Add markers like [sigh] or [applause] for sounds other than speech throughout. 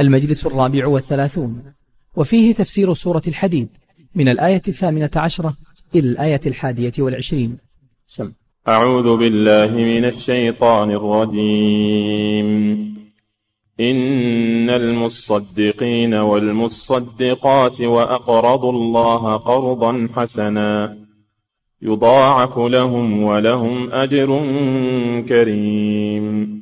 المجلس الرابع والثلاثون. وفيه تفسير سورة الحديد من الآية الثامنة عشرة إلى الآية الحادية والعشرين. سم. أعوذ بالله من الشيطان الرجيم. إن المصدقين والمصدقات وأقرضوا الله قرضا حسنا يضاعف لهم ولهم أجر كريم.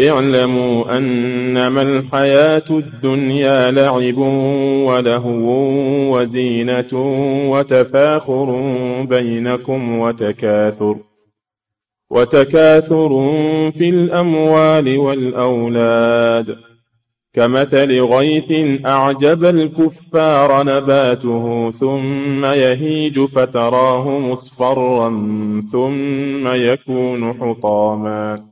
اعلموا أنما الحياة الدنيا لعب ولهو وزينة وتفاخر بينكم وتكاثر وتكاثر في الأموال والأولاد كمثل غيث أعجب الكفار نباته ثم يهيج فتراه مصفرا ثم يكون حطاما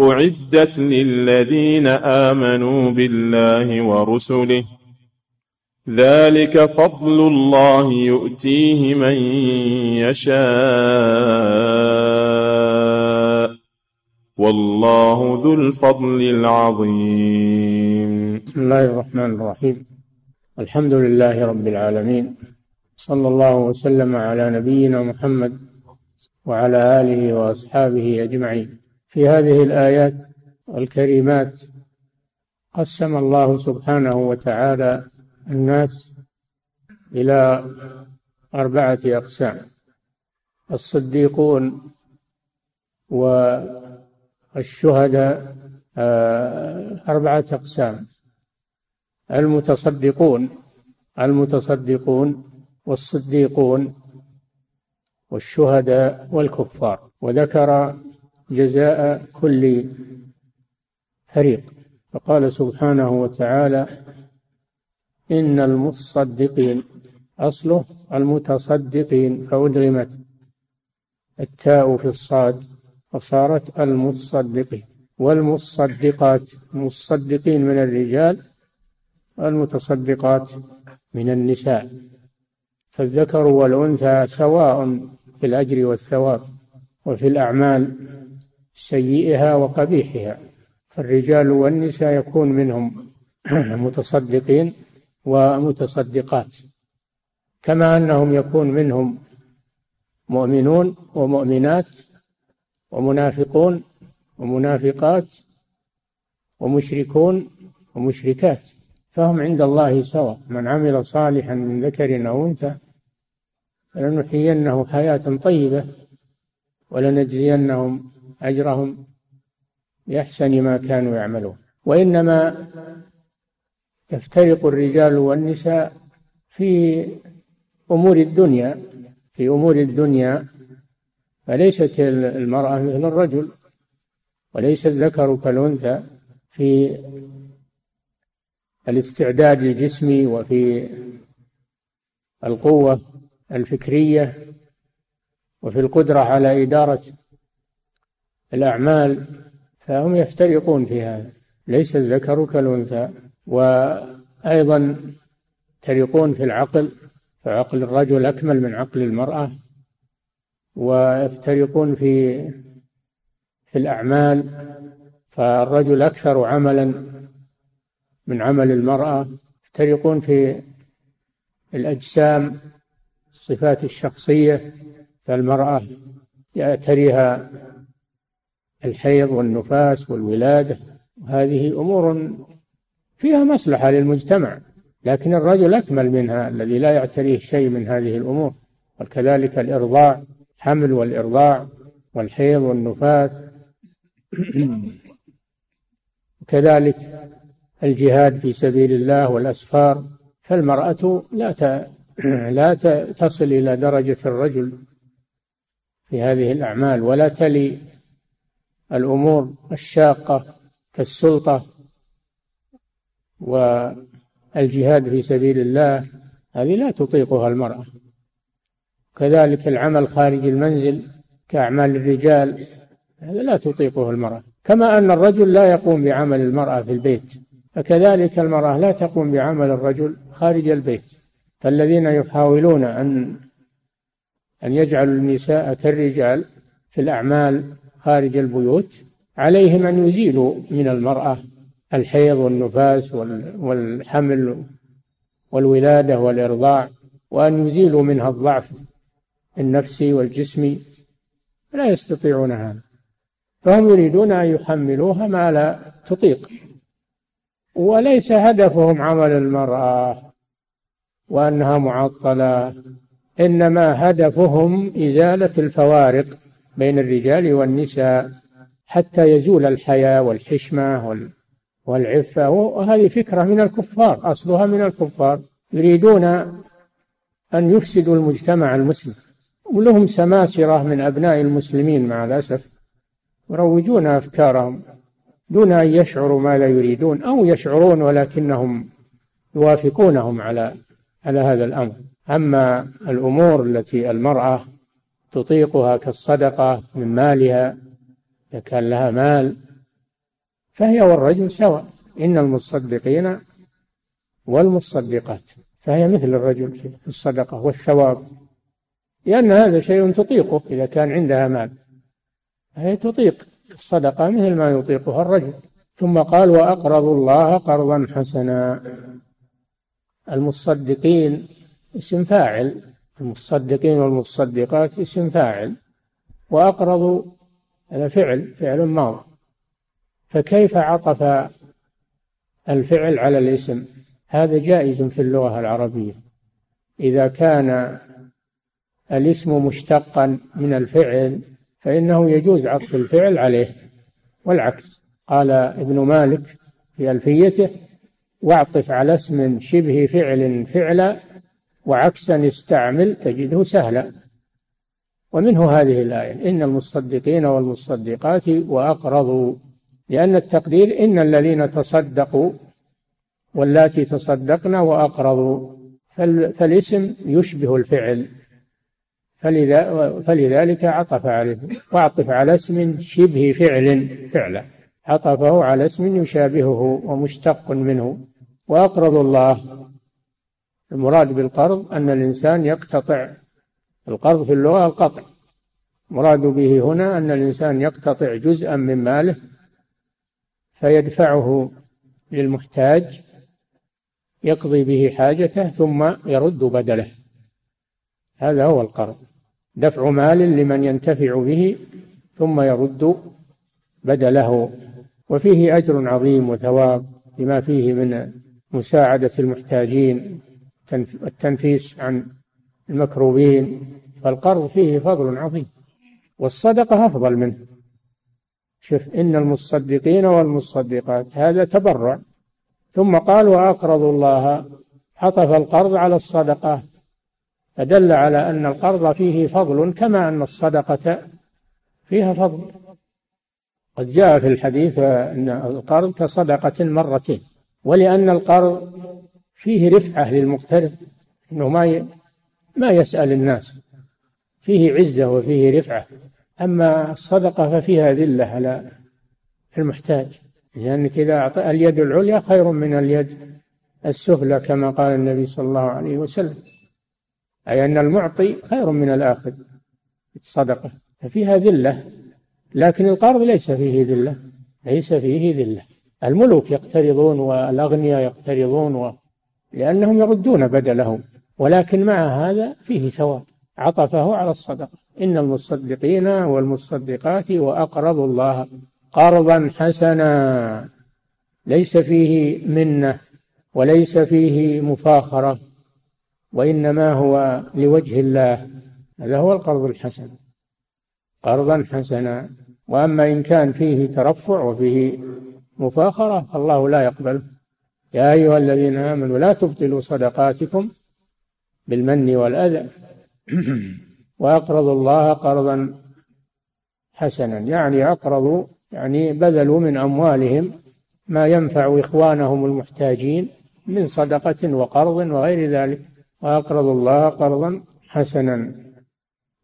أعدت للذين آمنوا بالله ورسله ذلك فضل الله يؤتيه من يشاء والله ذو الفضل العظيم. بسم الله الرحمن الرحيم. الحمد لله رب العالمين. صلى الله وسلم على نبينا محمد وعلى آله وأصحابه أجمعين. في هذه الآيات الكريمات قسم الله سبحانه وتعالى الناس إلى أربعة أقسام الصديقون والشهداء آه، أربعة أقسام المتصدقون المتصدقون والصديقون والشهداء والكفار. وذكر جزاء كل فريق. فقال سبحانه وتعالى إن المصدقين أصله المتصدقين فأدغمت التاء في الصاد فصارت المصدقين. والمصدقات المصدقين من الرجال والمتصدقات من النساء. فالذكر والأنثى سواء في الأجر والثواب وفي الأعمال سيئها وقبيحها فالرجال والنساء يكون منهم [clears throat] متصدقين ومتصدقات كما أنهم يكون منهم مؤمنون ومؤمنات ومنافقون ومنافقات ومشركون ومشركات فهم عند الله سواء. من عمل صالحا من ذكر أو أنثى فلنحيينه حياة طيبة ولنجزينهم أجرهم بأحسن ما كانوا يعملون. وإنما يفترق الرجال والنساء في أمور الدنيا في أمور الدنيا فليست المرأة مثل الرجل وليس الذكر كالأنثى في الاستعداد الجسمي وفي القوة الفكرية وفي القدرة على إدارة الأعمال فهم يفترقون في هذا. ليس الذكر كالأنثى وأيضا يفترقون في العقل فعقل الرجل أكمل من عقل المرأة ويفترقون في في الأعمال فالرجل أكثر عملا من عمل المرأة. يفترقون في الأجسام الصفات الشخصية فالمرأة يأتريها الحيض والنفاس والولادة وهذه أمور فيها مصلحة للمجتمع لكن الرجل أكمل منها الذي لا يعتريه شيء من هذه الأمور. وكذلك الإرضاع حمل والإرضاع والحيض والنفاس. وكذلك الجهاد في سبيل الله والأسفار. فالمرأة لا لا تصل إلى درجة الرجل في هذه الأعمال ولا تلي الأمور الشاقة كالسلطة والجهاد في سبيل الله هذه لا تطيقها المرأة. كذلك العمل خارج المنزل كأعمال الرجال هذا لا تطيقه المرأة. كما أن الرجل لا يقوم بعمل المرأة في البيت فكذلك المرأة لا تقوم بعمل الرجل خارج البيت. فالذين يحاولون أن أن يجعلوا النساء كالرجال في الأعمال خارج البيوت عليهم أن يزيلوا من المرأة الحيض والنفاس والحمل والولادة والإرضاع وأن يزيلوا منها الضعف النفسي والجسمي لا يستطيعون هذا. فهم يريدون أن يحملوها ما لا تطيق. وليس هدفهم عمل المرأة وأنها معطلة إنما هدفهم إزالة الفوارق بين الرجال والنساء حتى يزول الحياة والحشمة والعفة. وهذه فكرة من الكفار أصلها من الكفار. يريدون أن يفسدوا المجتمع المسلم. ولهم سماسرة من أبناء المسلمين مع الأسف. يروجون أفكارهم دون أن يشعروا ما لا يريدون أو يشعرون ولكنهم يوافقونهم على على هذا الأمر. أما الأمور التي المرأة تطيقها كالصدقة من مالها إذا كان لها مال فهي والرجل سواء. إن المصدقين والمصدقات فهي مثل الرجل في الصدقة والثواب. لأن هذا شيء تطيقه إذا كان عندها مال. فهي تطيق الصدقة مثل ما يطيقها الرجل. ثم قال وأقرضوا الله قرضا حسنا. المصدقين اسم فاعل المصدقين والمصدقات اسم فاعل وأقرضوا هذا فعل فعل ماض. فكيف عطف الفعل على الاسم؟ هذا جائز في اللغة العربية. إذا كان الاسم مشتقا من الفعل فإنه يجوز عطف الفعل عليه. والعكس قال ابن مالك في ألفيته واعطف على اسم شبه فعل فعلا وعكسا استعمل تجده سهلا. ومنه هذه الآية إن المصدقين والمصدقات وأقرضوا لأن التقدير إن الذين تصدقوا واللاتي تصدقن وأقرضوا فالاسم يشبه الفعل. فلذلك عطف عليه واعطف على اسم شبه فعل فعلا عطفه على اسم يشابهه ومشتق منه. وأقرض الله المراد بالقرض أن الإنسان يقتطع. القرض في اللغة القطع. مراد به هنا أن الإنسان يقتطع جزءا من ماله فيدفعه للمحتاج يقضي به حاجته ثم يرد بدله. هذا هو القرض. دفع مال لمن ينتفع به ثم يرد بدله. وفيه أجر عظيم وثواب لما فيه من مساعدة المحتاجين. التنفيس عن المكروبين فالقرض فيه فضل عظيم والصدقة أفضل منه. شوف إن المصدقين والمصدقات هذا تبرع. ثم قال وأقرضوا الله. عطف القرض على الصدقة. فدل على أن القرض فيه فضل كما أن الصدقة فيها فضل. قد جاء في الحديث أن القرض كصدقة مرتين ولأن القرض فيه رفعة للمقترض أنه ما ما يسأل الناس. فيه عزة وفيه رفعة. أما الصدقة ففيها ذلة على المحتاج. لأنك إذا أعطى اليد العليا خير من اليد السفلى كما قال النبي صلى الله عليه وسلم. أي أن المعطي خير من الآخذ الصدقة. ففيها ذلة. لكن القرض ليس فيه ذلة. ليس فيه ذلة. الملوك يقترضون والأغنياء يقترضون و... لأنهم يردون بدله ولكن مع هذا فيه ثواب. عطفه على الصدقة. إن المصدقين والمصدقات وأقرضوا الله قرضا حسنا. ليس فيه منة وليس فيه مفاخرة وإنما هو لوجه الله. هذا هو القرض الحسن. قرضا حسنا. وأما إن كان فيه ترفع وفيه مفاخرة فالله لا يقبل يا أيها الذين آمنوا لا تبطلوا صدقاتكم بالمن والأذى. [clears throat] وأقرضوا الله قرضا حسنا. يعني أقرضوا يعني بذلوا من أموالهم ما ينفع إخوانهم المحتاجين من صدقة وقرض وغير ذلك. وأقرضوا الله قرضا حسنا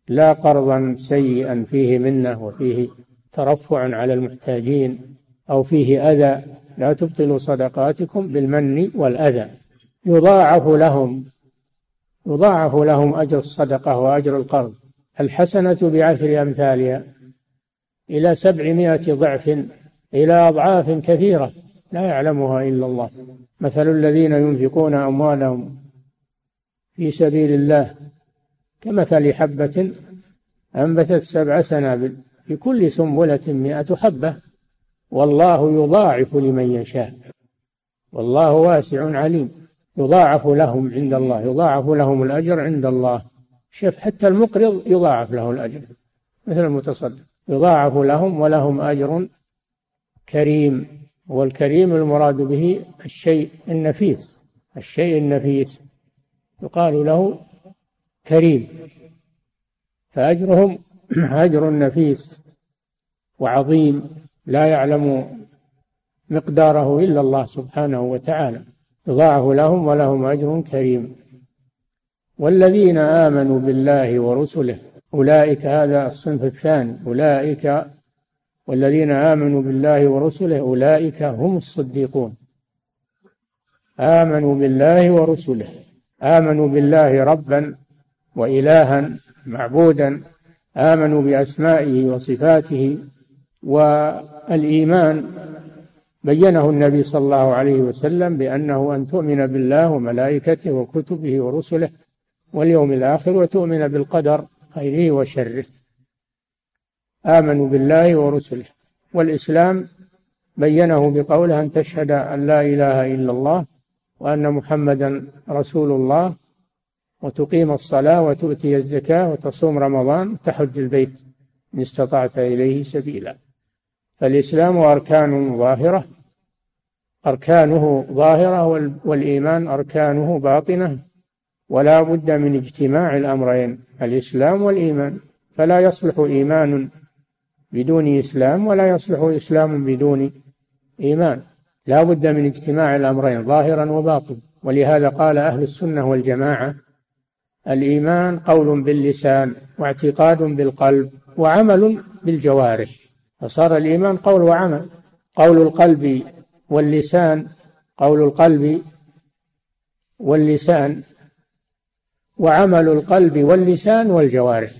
لا قرضا سيئا فيه منة وفيه ترفع على المحتاجين. أو فيه أذى لا تبطلوا صدقاتكم بالمن والأذى. يضاعف لهم يضاعف لهم أجر الصدقة وأجر القرض. الحسنة بعشر أمثالها إلى سبعمائة ضعف إلى أضعاف كثيرة لا يعلمها إلا الله. مثل الذين ينفقون أموالهم في سبيل الله كمثل حبة أنبتت سبع سنابل في كل سنبلة مئة حبة. والله يضاعف لمن يشاء. والله واسع عليم. يضاعف لهم عند الله يضاعف لهم الأجر عند الله. شوف حتى المقرض يضاعف له الأجر مثل المتصدق. يضاعف لهم ولهم أجر كريم والكريم المراد به الشيء النفيس. الشيء النفيس يقال له كريم. فأجرهم [clears throat] أجر نفيس وعظيم. لا يعلم مقداره إلا الله سبحانه وتعالى. يضاعف لهم ولهم أجر كريم. والذين آمنوا بالله ورسله أولئك هذا الصنف الثاني. أولئك والذين آمنوا بالله ورسله أولئك هم الصديقون. آمنوا بالله ورسله. آمنوا بالله ربا وإلها معبودا. آمنوا بأسمائه وصفاته والإيمان بينه النبي صلى الله عليه وسلم بأنه أن تؤمن بالله وملائكته وكتبه ورسله واليوم الآخر وتؤمن بالقدر خيره وشره. آمنوا بالله ورسله. والإسلام بينه بقوله أن تشهد أن لا إله إلا الله وأن محمدا رسول الله وتقيم الصلاة وتؤتي الزكاة وتصوم رمضان وتحج البيت إن استطعت إليه سبيلا. فالإسلام أركان ظاهرة. أركانه ظاهرة والإيمان أركانه باطنة. ولا بد من اجتماع الأمرين الإسلام والإيمان. فلا يصلح إيمان بدون إسلام ولا يصلح إسلام بدون إيمان. لا بد من اجتماع الأمرين ظاهرا وباطن ولهذا قال أهل السنة والجماعة الإيمان قول باللسان واعتقاد بالقلب وعمل بالجوارح. فصار الإيمان قول وعمل قول القلب واللسان قول القلب واللسان وعمل القلب واللسان والجوارح.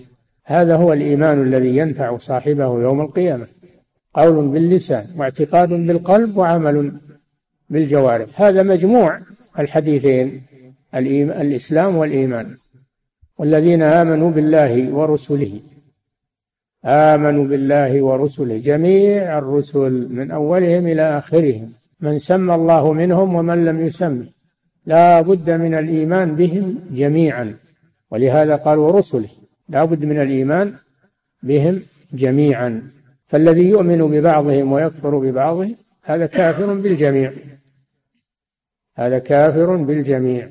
هذا هو الإيمان الذي ينفع صاحبه يوم القيامة. قول باللسان واعتقاد بالقلب وعمل بالجوارح. هذا مجموع الحديثين الإسلام والإيمان. والذين آمنوا بالله ورسله. آمنوا بالله ورسله جميع الرسل من أولهم إلى آخرهم من سمى الله منهم ومن لم يسمه. لا بد من الإيمان بهم جميعا. ولهذا قال ورسله. لا بد من الإيمان بهم جميعا. فالذي يؤمن ببعضهم ويكفر ببعضهم هذا كافر بالجميع. هذا كافر بالجميع.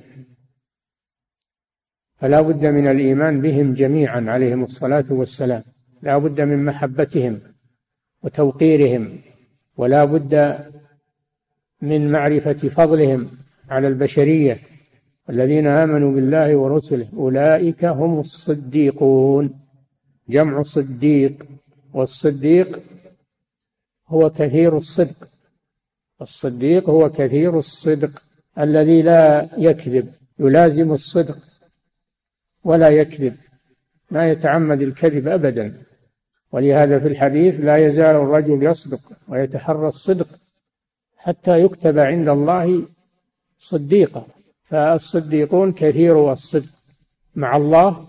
فلا بد من الإيمان بهم جميعا عليهم الصلاة والسلام. لا بد من محبتهم وتوقيرهم ولا بد من معرفة فضلهم على البشرية. الذين آمنوا بالله ورسله أولئك هم الصديقون. جمع صديق والصديق هو كثير الصدق. الصديق هو كثير الصدق. الذي لا يكذب يلازم الصدق ولا يكذب. ما يتعمد الكذب أبدا. ولهذا في الحديث لا يزال الرجل يصدق ويتحرى الصدق حتى يكتب عند الله صديقا. فالصديقون كثير الصدق مع الله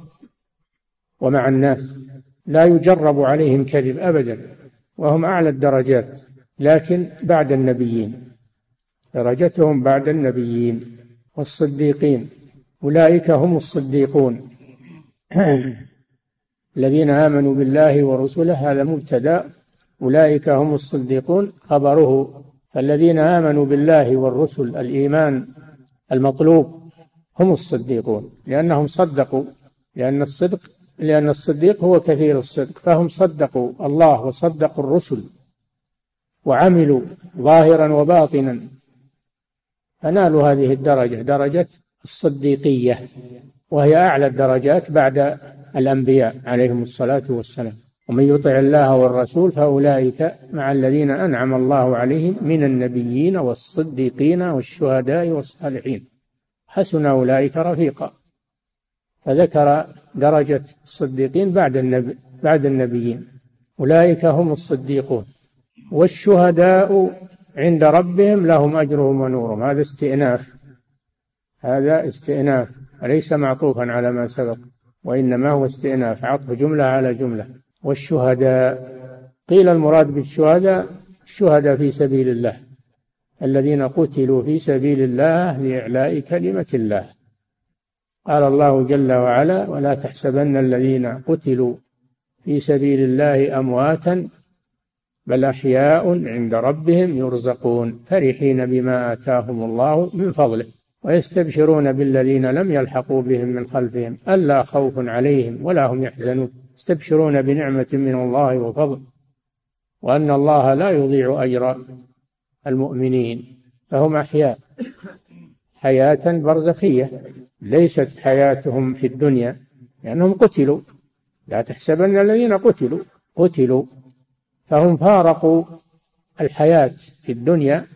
ومع الناس. لا يجرب عليهم كذب أبدا وهم أعلى الدرجات لكن بعد النبيين. درجتهم بعد النبيين والصديقين. أولئك هم الصديقون. [coughs] الذين آمنوا بالله ورسله هذا مبتدأ. أولئك هم الصديقون. خبره فالذين آمنوا بالله والرسل الإيمان المطلوب هم الصديقون. لأنهم صدقوا. لأن الصدق لأن الصديق هو كثير الصدق. فهم صدقوا الله وصدقوا الرسل وعملوا ظاهرا وباطنا. فنالوا هذه الدرجة درجة الصديقية. وهي أعلى الدرجات بعد الأنبياء عليهم الصلاة والسلام. ومن يطع الله والرسول فأولئك مع الذين أنعم الله عليهم من النبيين والصديقين والشهداء والصالحين. حسن أولئك رفيقا. فذكر درجة الصديقين بعد النبي بعد النبيين. أولئك هم الصديقون. والشهداء عند ربهم لهم أجرهم ونورهم. هذا استئناف. هذا استئناف. ليس معطوفا على ما سبق؟ وإنما هو استئناف عطف جملة على جملة. والشهداء قيل المراد بالشهداء الشهداء في سبيل الله الذين قتلوا في سبيل الله لإعلاء كلمة الله. قال الله جل وعلا ولا تحسبن الذين قتلوا في سبيل الله أمواتا بل أحياء عند ربهم يرزقون فرحين بما آتاهم الله من فضله. ويستبشرون بالذين لم يلحقوا بهم من خلفهم ألا خوف عليهم ولا هم يحزنون. يستبشرون بنعمة من الله وفضل وأن الله لا يضيع أجر المؤمنين فهم أحياء. حياة برزخية ليست حياتهم في الدنيا لأنهم قتلوا. لا تحسبن الذين قتلوا قتلوا. فهم فارقوا الحياة في الدنيا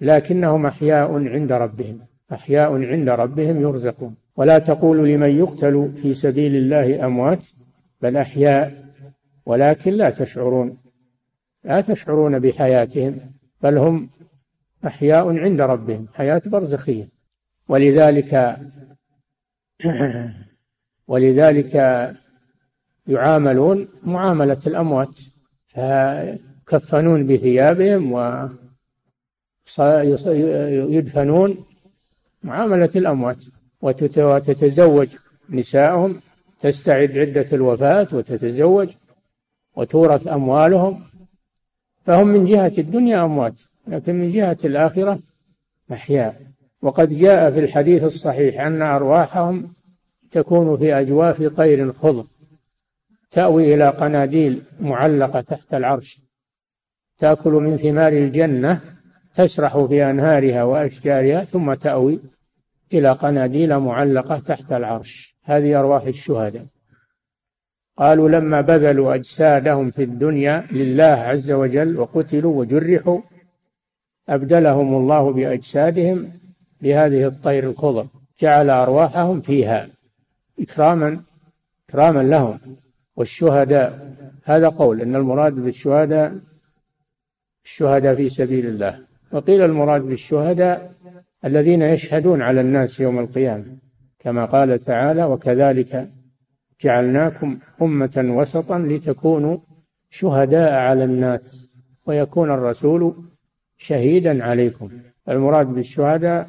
لكنهم أحياء عند ربهم. أحياء عند ربهم يرزقون. ولا تقولوا لمن يقتل في سبيل الله أموات بل أحياء ولكن لا تشعرون. لا تشعرون بحياتهم بل هم أحياء عند ربهم حياة برزخية. ولذلك [clears throat] ولذلك يعاملون معاملة الأموات. فيكفنون بثيابهم ويدفنون معاملة الأموات وتتزوج نساءهم تستعد عدة الوفاة وتتزوج وتورث أموالهم. فهم من جهة الدنيا أموات لكن من جهة الآخرة أحياء. وقد جاء في الحديث الصحيح أن أرواحهم تكون في أجواف طير خضر تأوي إلى قناديل معلقة تحت العرش تأكل من ثمار الجنة تسرح في أنهارها وأشجارها ثم تأوي إلى قناديل معلقة تحت العرش. هذه أرواح الشهداء. قالوا لما بذلوا أجسادهم في الدنيا لله عز وجل وقتلوا وجرحوا أبدلهم الله بأجسادهم بهذه الطير الخضر. جعل أرواحهم فيها إكراما إكراما لهم. والشهداء هذا قول أن المراد بالشهداء الشهداء في سبيل الله. وقيل المراد بالشهداء الذين يشهدون على الناس يوم القيامة كما قال تعالى وكذلك جعلناكم أمة وسطا لتكونوا شهداء على الناس ويكون الرسول شهيدا عليكم. المراد بالشهداء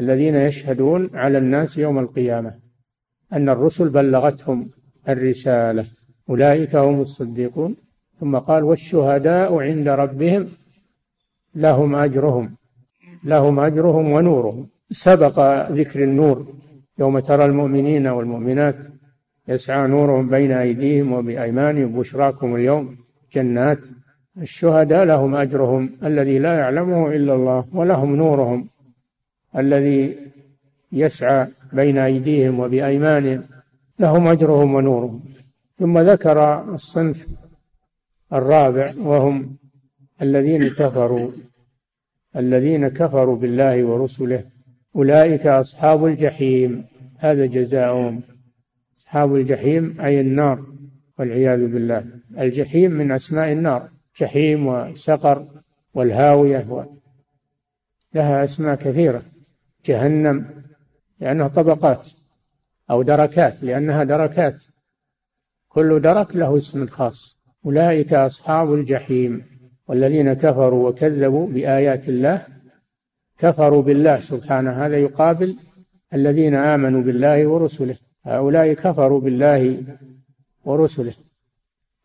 الذين يشهدون على الناس يوم القيامة أن الرسل بلغتهم الرسالة أولئك هم الصديقون. ثم قال والشهداء عند ربهم لهم أجرهم لهم أجرهم ونورهم. سبق ذكر النور يوم ترى المؤمنين والمؤمنات يسعى نورهم بين أيديهم وبأيمانهم. بشراكم اليوم جنات. الشهداء لهم أجرهم الذي لا يعلمه إلا الله ولهم نورهم الذي يسعى بين أيديهم وبأيمانهم لهم أجرهم ونورهم. ثم ذكر الصنف الرابع وهم الذين كفروا الذين كفروا بالله ورسله أولئك أصحاب الجحيم. هذا جزاؤهم. أصحاب الجحيم أي النار والعياذ بالله. الجحيم من أسماء النار جحيم وسقر والهاوية. لها أسماء كثيرة. جهنم لأنها طبقات أو دركات لأنها دركات. كل درك له اسم خاص. أولئك أصحاب الجحيم. والذين كفروا وكذبوا بآيات الله كفروا بالله سبحانه. هذا يقابل الذين آمنوا بالله ورسله. هؤلاء كفروا بالله ورسله.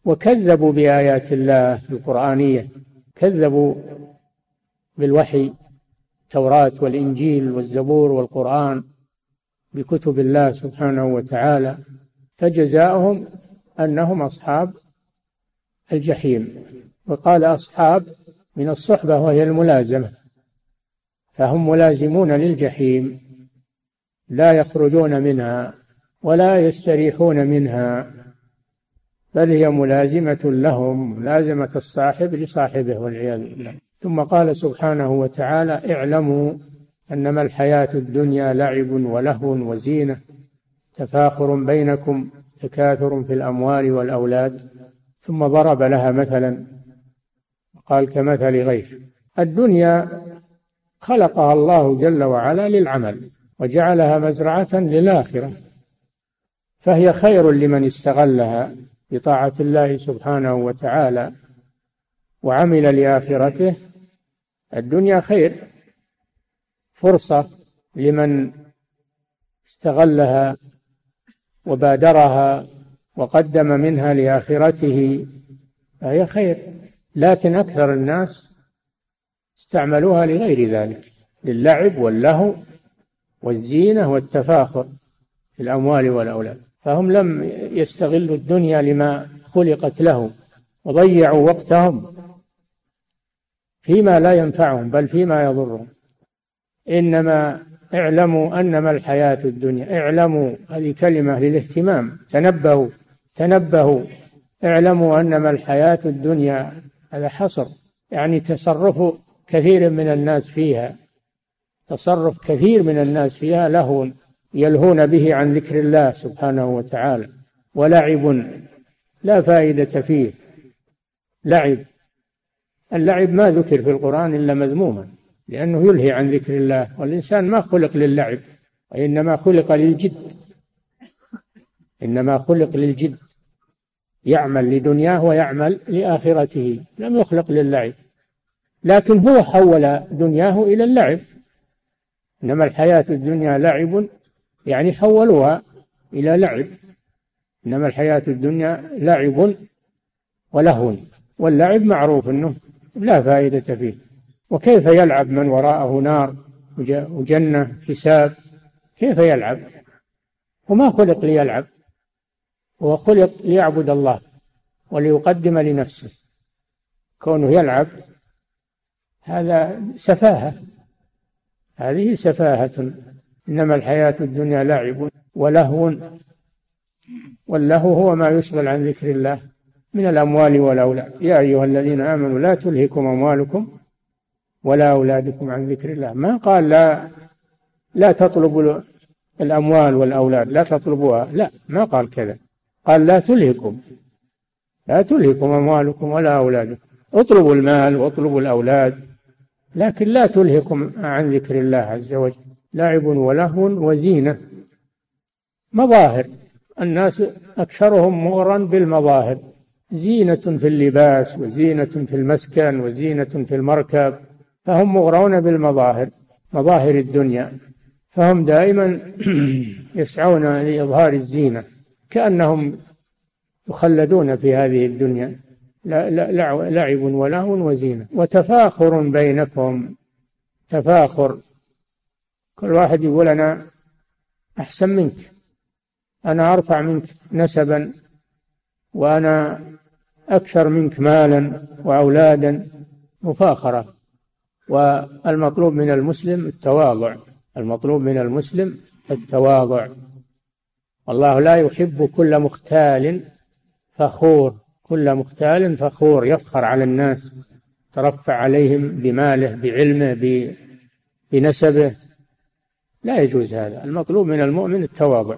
وكذبوا بآيات الله القرآنية. كذبوا بالوحي التوراة والإنجيل والزبور والقرآن بكتب الله سبحانه وتعالى. فجزاؤهم أنهم أصحاب الجحيم. وقال أصحاب من الصحبة وهي الملازمة فهم ملازمون للجحيم لا يخرجون منها ولا يستريحون منها بل هي ملازمة لهم ملازمة الصاحب لصاحبه والعياذ بالله. ثم قال سبحانه وتعالى اعلموا أنما الحياة الدنيا لعب ولهو وزينة تفاخر بينكم تكاثر في الأموال والأولاد. ثم ضرب لها مثلا قال كمثل غيث الدنيا خلقها الله جل وعلا للعمل وجعلها مزرعة للآخرة فهي خير لمن استغلها بطاعة الله سبحانه وتعالى وعمل لآخرته. الدنيا خير فرصة لمن استغلها وبادرها وقدم منها لآخرته فهي خير. لكن أكثر الناس استعملوها لغير ذلك للعب واللهو والزينة والتفاخر في الأموال والأولاد. فهم لم يستغلوا الدنيا لما خلقت له وضيعوا وقتهم فيما لا ينفعهم بل فيما يضرهم. إنما اعلموا أنما الحياة الدنيا اعلموا هذه كلمة للاهتمام تنبهوا تنبهوا اعلموا أنما الحياة الدنيا هذا حصر. يعني تصرف كثير من الناس فيها. تصرف كثير من الناس فيها لهو يلهون به عن ذكر الله سبحانه وتعالى. ولعب لا فائدة فيه. لعب. اللعب ما ذكر في القرآن إلا مذموما لأنه يلهي عن ذكر الله. والإنسان ما خلق للعب وإنما خلق للجد. إنما خلق للجد. يعمل لدنياه ويعمل لآخرته لم يخلق للعب. لكن هو حول دنياه إلى اللعب. إنما الحياة الدنيا لعب يعني حولوها إلى لعب. إنما الحياة الدنيا لعب ولهو واللعب معروف أنه لا فائدة فيه. وكيف يلعب من وراءه نار وجنة حساب؟ كيف يلعب؟ وما خلق ليلعب؟ هو خلق ليعبد الله وليقدم لنفسه. كونه يلعب هذا سفاهة. هذه سفاهة. إنما الحياة الدنيا لعب ولهو. واللهو هو ما يشغل عن ذكر الله من الأموال والأولاد. يا أيها الذين آمنوا لا تلهكم أموالكم ولا أولادكم عن ذكر الله. ما قال لا لا تطلبوا الأموال والأولاد لا تطلبوها. لا ما قال كذا. قال لا تلهكم. لا تلهكم أموالكم ولا أولادكم. اطلبوا المال واطلبوا الأولاد لكن لا تلهكم عن ذكر الله عز وجل. لعب ولهو وزينة. مظاهر. الناس أكثرهم مغرا بالمظاهر. زينة في اللباس وزينة في المسكن وزينة في المركب. فهم مغرون بالمظاهر مظاهر الدنيا. فهم دائما [clears throat] يسعون لإظهار الزينة. كأنهم يخلدون في هذه الدنيا. لعب ولهو وزينة. وتفاخر بينكم. تفاخر. كل واحد يقول أنا أحسن منك. أنا أرفع منك نسبا. وأنا أكثر منك مالا وأولادا. مفاخرة. والمطلوب من المسلم التواضع. المطلوب من المسلم التواضع. والله لا يحب كل مختال فخور كل مختال فخور يفخر على الناس ترفع عليهم بماله بعلمه بنسبه. لا يجوز هذا. المطلوب من المؤمن التواضع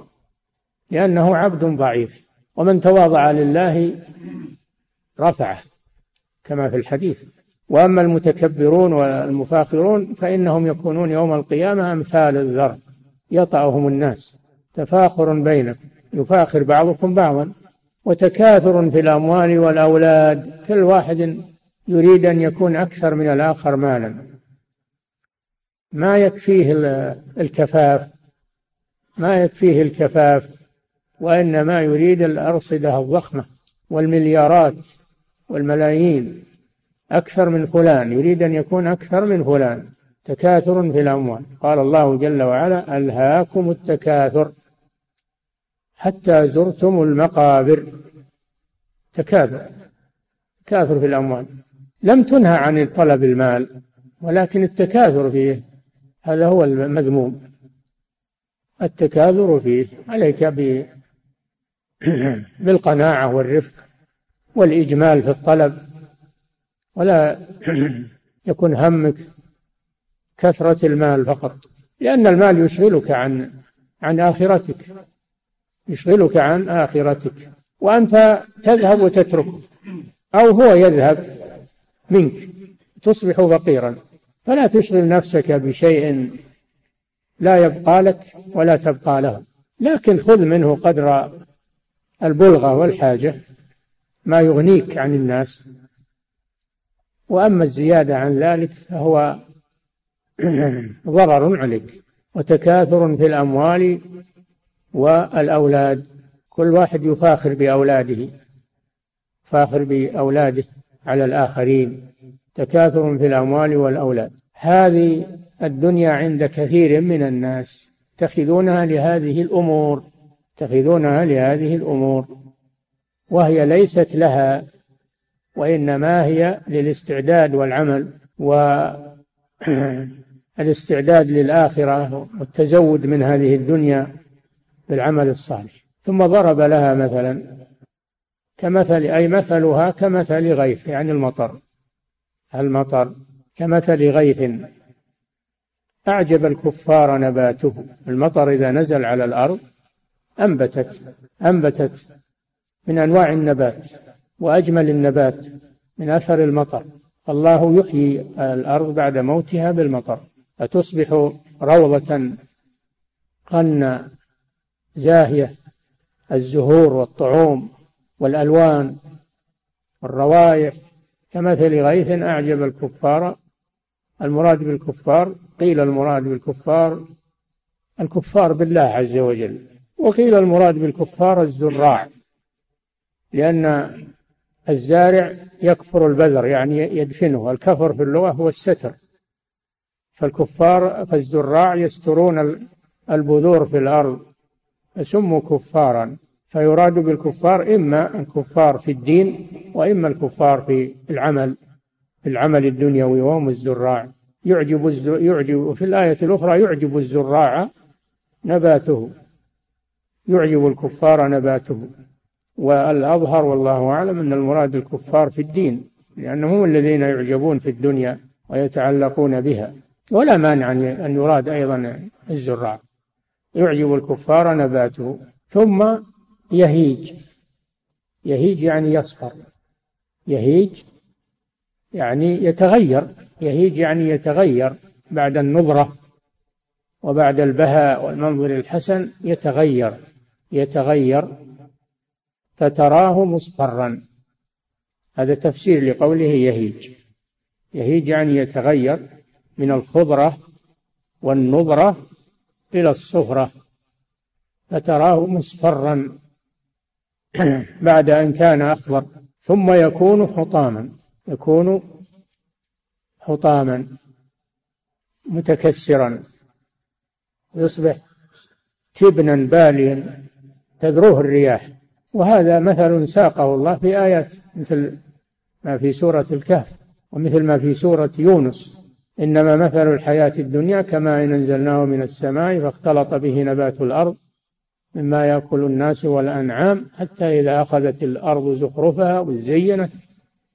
لأنه عبد ضعيف. ومن تواضع لله رفعه كما في الحديث. وأما المتكبرون والمفاخرون فإنهم يكونون يوم القيامة أمثال الذر يطأهم الناس. تفاخر بينكم يفاخر بعضكم بعضا وتكاثر في الأموال والأولاد كل واحد يريد أن يكون أكثر من الآخر مالا. ما يكفيه الكفاف؟ ما يكفيه الكفاف؟ وإنما يريد الأرصدة الضخمة والمليارات والملايين. أكثر من فلان يريد أن يكون أكثر من فلان. تكاثر في الأموال. قال الله جل وعلا ألهاكم التكاثر. حتى زرتم المقابر. تكاثر. تكاثر في الأموال. لم تنهى عن طلب المال ولكن التكاثر فيه هذا هو المذموم. التكاثر فيه عليك [clears throat] بالقناعة والرفق والإجمال في الطلب. ولا [clears throat] يكون همك كثرة المال فقط لأن المال يشغلك عن عن آخرتك. يشغلك عن آخرتك وأنت تذهب وتتركه أو هو يذهب منك تصبح فقيرا. فلا تشغل نفسك بشيء لا يبقى لك ولا تبقى له. لكن خذ منه قدر البلغة والحاجة ما يغنيك عن الناس. وأما الزيادة عن ذلك فهو [clears throat] ضرر عليك وتكاثر في الأموال والأولاد كل واحد يفاخر بأولاده فاخر بأولاده على الآخرين تكاثر في الأموال والأولاد. هذه الدنيا عند كثير من الناس يتخذونها لهذه الأمور يتخذونها لهذه الأمور وهي ليست لها وإنما هي للاستعداد والعمل والاستعداد [clears throat] للآخرة والتزود من هذه الدنيا. بالعمل الصالح. ثم ضرب لها مثلا كمثل أي مثلها كمثل غيث يعني المطر. المطر كمثل غيث. أعجب الكفار نباته. المطر إذا نزل على الأرض أنبتت أنبتت من أنواع النبات وأجمل النبات من أثر المطر. الله يحيي الأرض بعد موتها بالمطر. فتصبح روضة قنة زاهية الزهور والطعوم والألوان والروائح كمثل غيث أعجب الكفار. المراد بالكفار قيل المراد بالكفار الكفار بالله عز وجل. وقيل المراد بالكفار الزراع لأن الزارع يكفر البذر يعني يدفنه. الكفر في اللغة هو الستر. فالكفار فالزراع يسترون البذور في الأرض. فسموا كفارا فيراد بالكفار إما الكفار في الدين وإما الكفار في العمل في العمل الدنيوي وهم الزراع. يعجب يعجب في الآية الأخرى يعجب الزراع نباته يعجب الكفار نباته. والأظهر والله أعلم أن المراد الكفار في الدين لأنهم الذين يعجبون في الدنيا ويتعلقون بها. ولا مانع أن يراد أيضا الزراع. يعجب الكفار نباته. ثم يهيج. يهيج يعني يصفر. يهيج يعني يتغير. يهيج يعني يتغير. بعد النضرة وبعد البهاء والمنظر الحسن يتغير. يتغير. فتراه مصفرا. هذا تفسير لقوله يهيج. يهيج يعني يتغير من الخضرة والنضرة إلى الصفرة فتراه مصفرا [clears throat] بعد أن كان أخضر ثم يكون حطاما يكون حطاما متكسرا يصبح تبنا باليا تذروه الرياح. وهذا مثل ساقه الله في آيات مثل ما في سورة الكهف ومثل ما في سورة يونس. إنما مثل الحياة الدنيا كما إن أنزلناه من السماء فاختلط به نبات الأرض مما يأكل الناس والأنعام حتى إذا أخذت الأرض زخرفها وزينت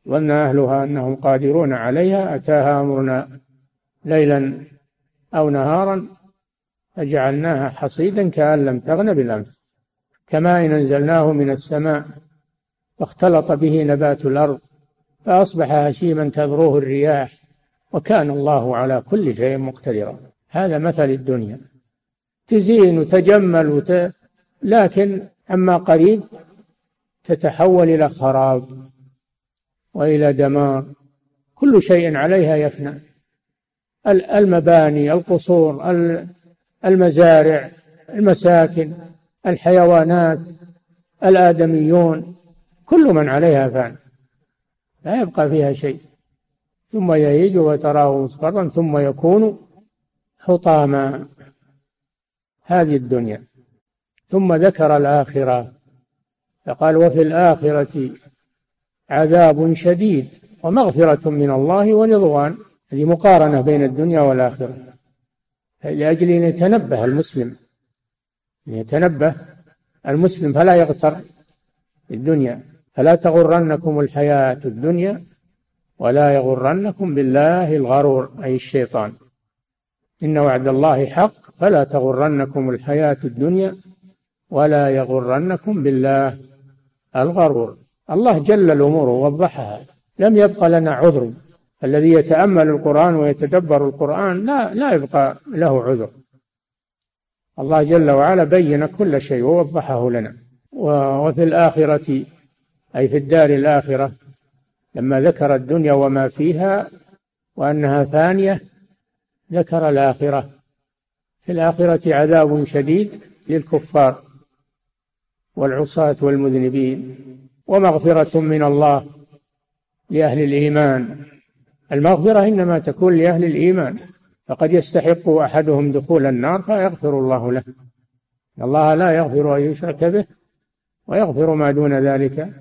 ظن أهلها أنهم قادرون عليها أتاها أمرنا ليلا أو نهارا فجعلناها حصيدا كأن لم تغن بالأمس. كما إن أنزلناه من السماء فاختلط به نبات الأرض فأصبح هشيما تذروه الرياح. وكان الله على كل شيء مقتدرا. هذا مثل الدنيا. تزين وتجمل وت... لكن أما قريب تتحول إلى خراب وإلى دمار. كل شيء عليها يفنى. المباني القصور المزارع المساكن الحيوانات الآدميون. كل من عليها فان. لا يبقى فيها شيء. ثم يهيج وتراه مصفرا ثم يكون حطاما. هذه الدنيا. ثم ذكر الآخرة. فقال وفي الآخرة عذاب شديد ومغفرة من الله ورضوان. هذه مقارنة بين الدنيا والآخرة. لأجل أن يتنبه المسلم. أن يتنبه المسلم فلا يغتر الدنيا. فلا تغرنكم الحياة الدنيا ولا يغرنكم بالله الغرور أي الشيطان. إن وعد الله حق فلا تغرنكم الحياة الدنيا ولا يغرنكم بالله الغرور. الله جل الأمور ووضحها. لم يبق لنا عذر. الذي يتأمل القرآن ويتدبر القرآن لا لا يبقى له عذر. الله جل وعلا بين كل شيء ووضحه لنا. وفي الآخرة أي في الدار الآخرة لما ذكر الدنيا وما فيها وأنها فانية ذكر الآخرة. في الآخرة عذاب شديد للكفار والعصاة والمذنبين ومغفرة من الله لأهل الإيمان. المغفرة إنما تكون لأهل الإيمان فقد يستحق أحدهم دخول النار فيغفر الله له. الله لا يغفر أن يشرك به ويغفر ما دون ذلك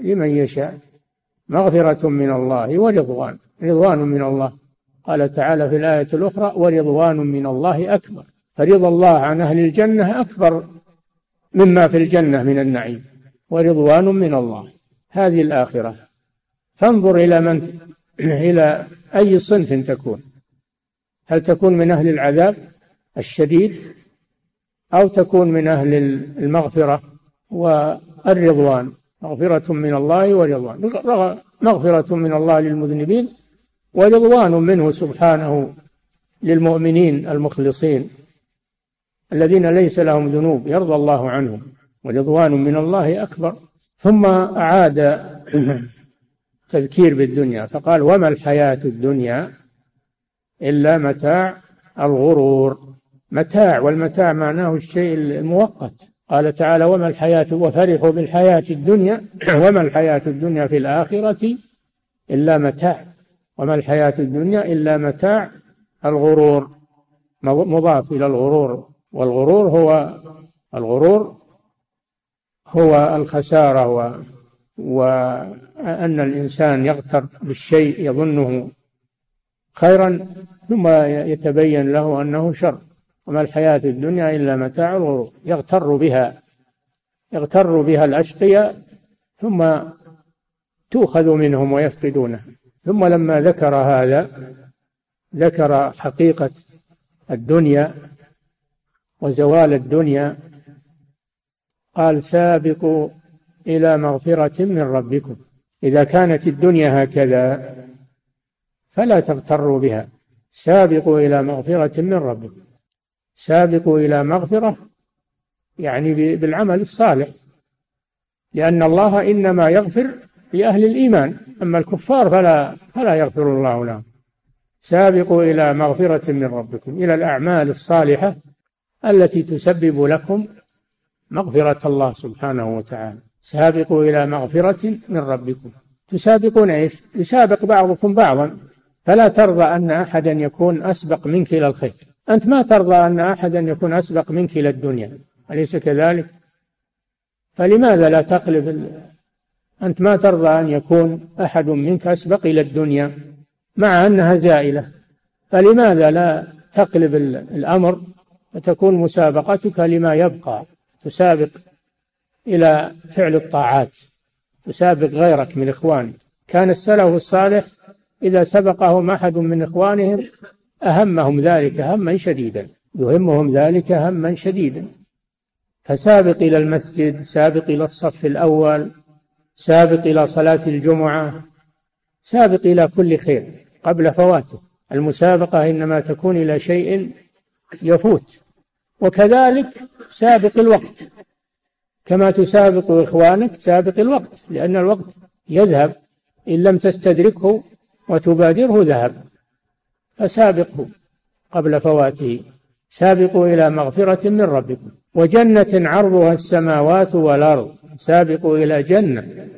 لمن يشاء. مغفرة من الله ورضوان رضوان من الله. قال تعالى في الآية الأخرى ورضوان من الله أكبر فرضا الله عن أهل الجنة أكبر مما في الجنة من النعيم. ورضوان من الله. هذه الآخرة. فانظر إلى من إلى أي صنف تكون. هل تكون من أهل العذاب الشديد أو تكون من أهل المغفرة والرضوان؟ مغفرة من الله ورضوان. مغفرة من الله للمذنبين ورضوان منه سبحانه للمؤمنين المخلصين الذين ليس لهم ذنوب يرضى الله عنهم ورضوان من الله أكبر. ثم أعاد [clears throat] تذكير بالدنيا فقال وما الحياة الدنيا إلا متاع الغرور. متاع والمتاع معناه الشيء المؤقت. قال تعالى وما الحياة وفرحوا بالحياة الدنيا [clears throat] وما الحياة الدنيا في الآخرة إلا متاع. وما الحياة الدنيا إلا متاع الغرور. مضاف إلى الغرور. والغرور هو الغرور هو الخسارة و وأن الإنسان يغتر بالشيء يظنه خيرا ثم يتبين له أنه شر. وما الحياة الدنيا إلا متاع الغرور يغتر بها يغتر بها الأشقياء ثم تؤخذ منهم ويفقدونها ثم لما ذكر هذا ذكر حقيقة الدنيا وزوال الدنيا قال سابقوا إلى مغفرة من ربكم. إذا كانت الدنيا هكذا فلا تغتروا بها. سابقوا إلى مغفرة من ربكم. سابقوا إلى مغفرة يعني بالعمل الصالح. لأن الله إنما يغفر لأهل الإيمان أما الكفار فلا فلا يغفر الله لهم. سابقوا إلى مغفرة من ربكم إلى الأعمال الصالحة التي تسبب لكم مغفرة الله سبحانه وتعالى. سابقوا إلى مغفرة من ربكم. تسابقون إيش؟ يسابق بعضكم بعضا. فلا ترضى أن أحدا يكون أسبق منك إلى الخير. أنت ما ترضى أن أحدا يكون أسبق منك إلى الدنيا أليس كذلك؟ فلماذا لا تقلب. أنت ما ترضى أن يكون أحد منك أسبق إلى الدنيا مع أنها زائلة فلماذا لا تقلب الأمر وتكون مسابقتك لما يبقى تسابق إلى فعل الطاعات تسابق غيرك من إخوانك كان السلف الصالح إذا سبقهم أحد من إخوانهم أهمهم ذلك هما شديدا. يهمهم ذلك هما شديدا. فسابق إلى المسجد سابق إلى الصف الأول سابق إلى صلاة الجمعة سابق إلى كل خير قبل فواته. المسابقة إنما تكون إلى شيء يفوت. وكذلك سابق الوقت. كما تسابق إخوانك سابق الوقت لأن الوقت يذهب إن لم تستدركه وتبادره ذهب. فسابقه قبل فواته. سابقوا إلى مغفرة من ربكم. وجنة عرضها السماوات والأرض. سابقوا إلى جنة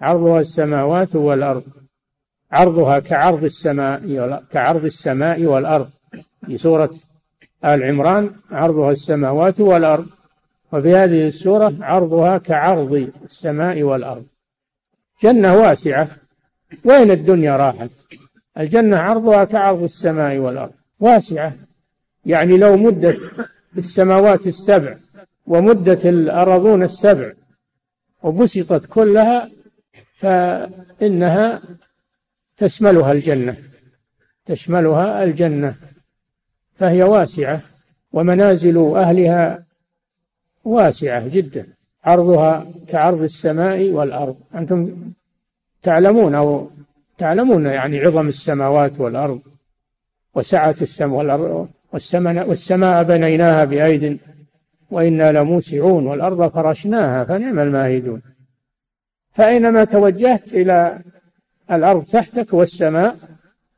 عرضها السماوات والأرض. عرضها كعرض السماء كعرض السماء والأرض. في سورة آل عمران عرضها السماوات والأرض. وفي هذه السورة عرضها كعرض السماء والأرض. جنة واسعة. وين الدنيا راحت؟ الجنة عرضها كعرض السماء والأرض. واسعة. يعني لو مدت السماوات السبع ومدت الأراضون السبع وبسطت كلها فإنها تشملها الجنة. تشملها الجنة. فهي واسعة. ومنازل أهلها واسعة جدا. عرضها كعرض السماء والأرض. أنتم تعلمون أو تعلمون يعني عظم السماوات والأرض وسعة السماء والأرض والسماء, بنيناها بأيد وإنا لموسعون والأرض فرشناها فنعم الماهدون. فأينما توجهت إلى الأرض تحتك والسماء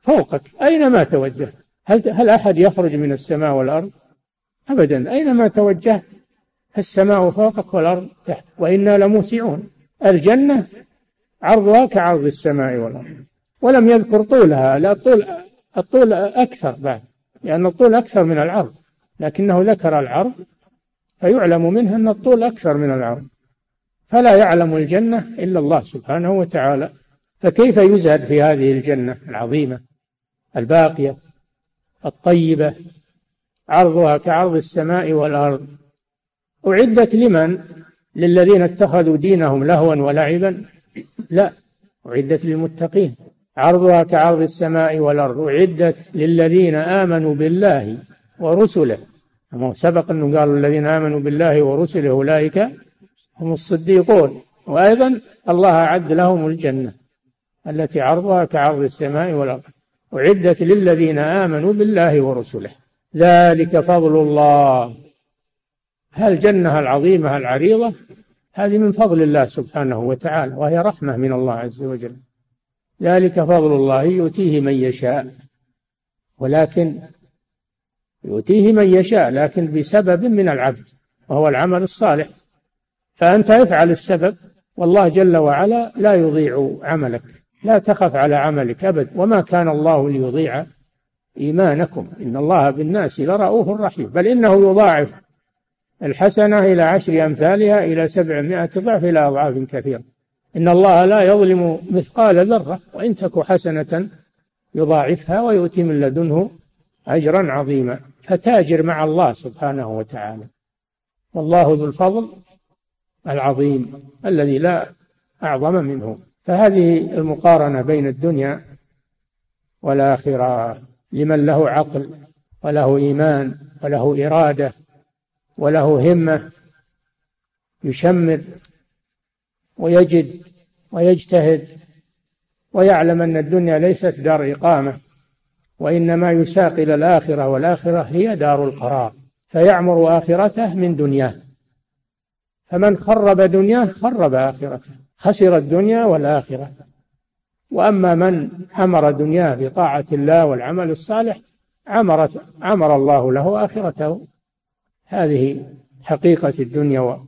فوقك أينما توجهت؟ هل, هل أحد يخرج من السماء والأرض؟ أبدا. أينما توجهت السماء فوقك والأرض تحت وإنا لموسعون. الجنة عرضها كعرض السماء والأرض. ولم يذكر طولها لا طول الطول أكثر بعد لأن الطول أكثر من العرض لكنه ذكر العرض فيعلم منه أن الطول أكثر من العرض. فلا يعلم الجنة إلا الله سبحانه وتعالى. فكيف يزهد في هذه الجنة العظيمة الباقية الطيبة عرضها كعرض السماء والأرض؟ أعدت لمن؟ للذين اتخذوا دينهم لهوا ولعبا؟ لا أعدت للمتقين. عرضها كعرض السماء والأرض أعدت للذين آمنوا بالله ورسله. سبق أنه قالوا الذين آمنوا بالله ورسله أولئك هم الصديقون. وأيضا الله أعد لهم الجنة التي عرضها كعرض السماء والأرض. أعدت للذين آمنوا بالله ورسله. ذلك فضل الله. الجنة العظيمة العريضة؟ هذه من فضل الله سبحانه وتعالى وهي رحمة من الله عز وجل. ذلك فضل الله يؤتيه من يشاء. ولكن يؤتيه من يشاء لكن بسبب من العبد وهو العمل الصالح. فأنت افعل السبب والله جل وعلا لا يضيع عملك لا تخف على عملك أبد. وما كان الله ليضيع إيمانكم. إن الله بالناس لرؤوف رحيم. بل إنه يضاعف الحسنة إلى عشر أمثالها إلى سبعمائة ضعف إلى أضعاف كثيرة. إن الله لا يظلم مثقال ذرة وإن تك حسنة يضاعفها ويؤتي من لدنه أجرا عظيما فتاجر مع الله سبحانه وتعالى. والله ذو الفضل العظيم الذي لا أعظم منه. فهذه المقارنة بين الدنيا والآخرة لمن له عقل وله إيمان وله إرادة وله همة يشمر ويجد ويجتهد ويعلم أن الدنيا ليست دار إقامة وإنما يساق إلى الآخرة والآخرة هي دار القرار فيعمر آخرته من دنياه. فمن خرب دنياه خرب آخرته خسر الدنيا والآخرة. وأما من عمر دنياه بطاعة الله والعمل الصالح عمرت عمر الله له آخرته. هذه حقيقة الدنيا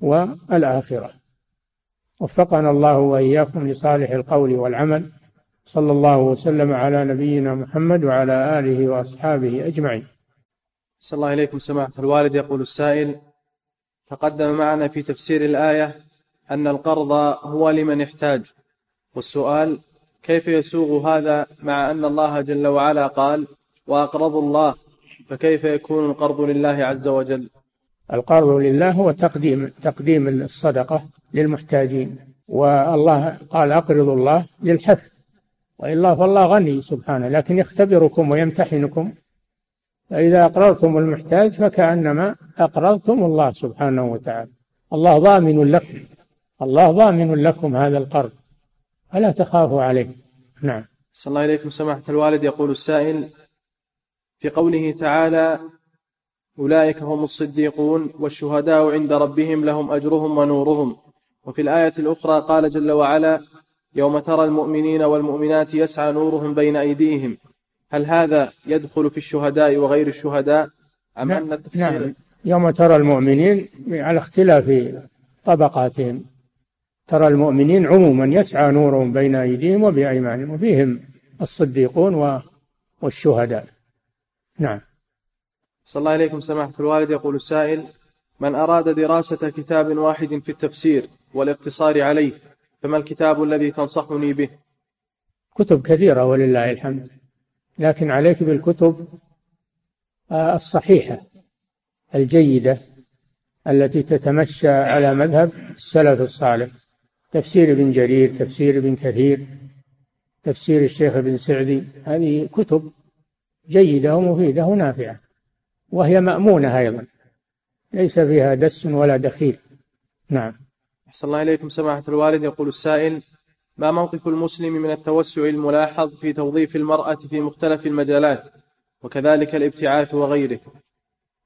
والآخرة. وفقنا الله وإياكم لصالح القول والعمل. صلى الله وسلم على نبينا محمد وعلى آله وأصحابه أجمعين. صلى الله إليكم سماحة الوالد. يقول السائل تقدم معنا في تفسير الآية أن القرض هو لمن يحتاج. والسؤال كيف يسوغ هذا مع أن الله جل وعلا قال وأقرضوا الله فكيف يكون القرض لله عز وجل؟ القرض لله هو تقديم تقديم الصدقة للمحتاجين والله قال أقرضوا الله للحث وإلا فالله غني سبحانه لكن يختبركم ويمتحنكم فإذا أقرضتم المحتاج فكأنما أقرضتم الله سبحانه وتعالى الله ضامن لكم الله ضامن لكم هذا القرض فلا تخافوا عليه نعم صلى الله إليكم سماحة الوالد يقول السائل في قوله تعالى أولئك هم الصديقون والشهداء عند ربهم لهم أجرهم ونورهم. وفي الآية الأخرى قال جل وعلا يوم ترى المؤمنين والمؤمنات يسعى نورهم بين أيديهم. هل هذا يدخل في الشهداء وغير الشهداء؟ أم نعم. أن التفسير نعم. يوم ترى المؤمنين على اختلاف طبقاتهم. ترى المؤمنين عموما يسعى نورهم بين أيديهم وبأيمانهم وفيهم الصديقون والشهداء. نعم. صلى الله عليكم سماحة الوالد. يقول السائل من أراد دراسة كتاب واحد في التفسير والاقتصار عليه فما الكتاب الذي تنصحني به? كتب كثيرة ولله الحمد لكن عليك بالكتب آه، الصحيحة الجيدة التي تتمشى على مذهب السلف الصالح. تفسير ابن جرير تفسير ابن كثير تفسير الشيخ ابن سعدي هذه كتب جيدة ومفيدة ونافعة. وهي مأمونة أيضا. ليس فيها دس ولا دخيل. نعم. أحسن الله إليكم سماحة الوالد. يقول السائل ما موقف المسلم من التوسع الملاحظ في توظيف المرأة في مختلف المجالات وكذلك الابتعاث وغيره؟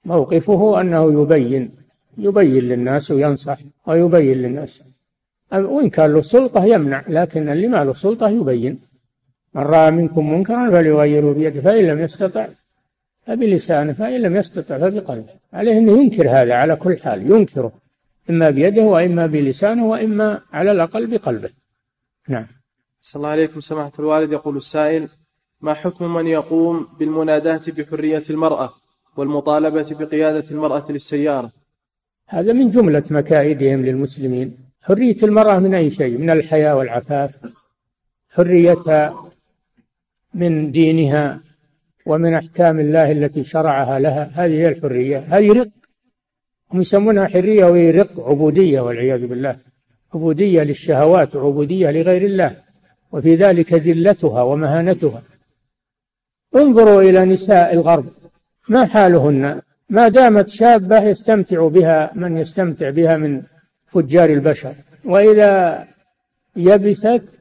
موقفه أنه يبين يبين للناس وينصح ويبين للناس. وإن كان له سلطة يمنع لكن اللي ما له سلطة يبين. من رأى منكم منكرا فليغيره بيده فإن لم يستطع فبلسانه فإن لم يستطع فبقلبه. عليه أنه ينكر هذا على كل حال ينكره إما بيده وإما بلسانه وإما على الأقل بقلبه. نعم. أحسن الله عليكم سماحة الوالد. يقول السائل ما حكم من يقوم بالمناداة بحرية المرأة والمطالبة بقيادة المرأة للسيارة؟ هذا من جملة مكائدهم للمسلمين. حرية المرأة من أي شيء؟ من الحياة والعفاف. حريتها من دينها ومن أحكام الله التي شرعها لها. هذه هي الحرية. هذه رق. هم يسمونها حرية وهي رق عبودية والعياذ بالله. عبودية للشهوات وعبودية لغير الله. وفي ذلك ذلتها ومهانتها. انظروا إلى نساء الغرب. ما حالهن؟ ما دامت شابة يستمتع بها من يستمتع بها من فجار البشر. وإذا يبست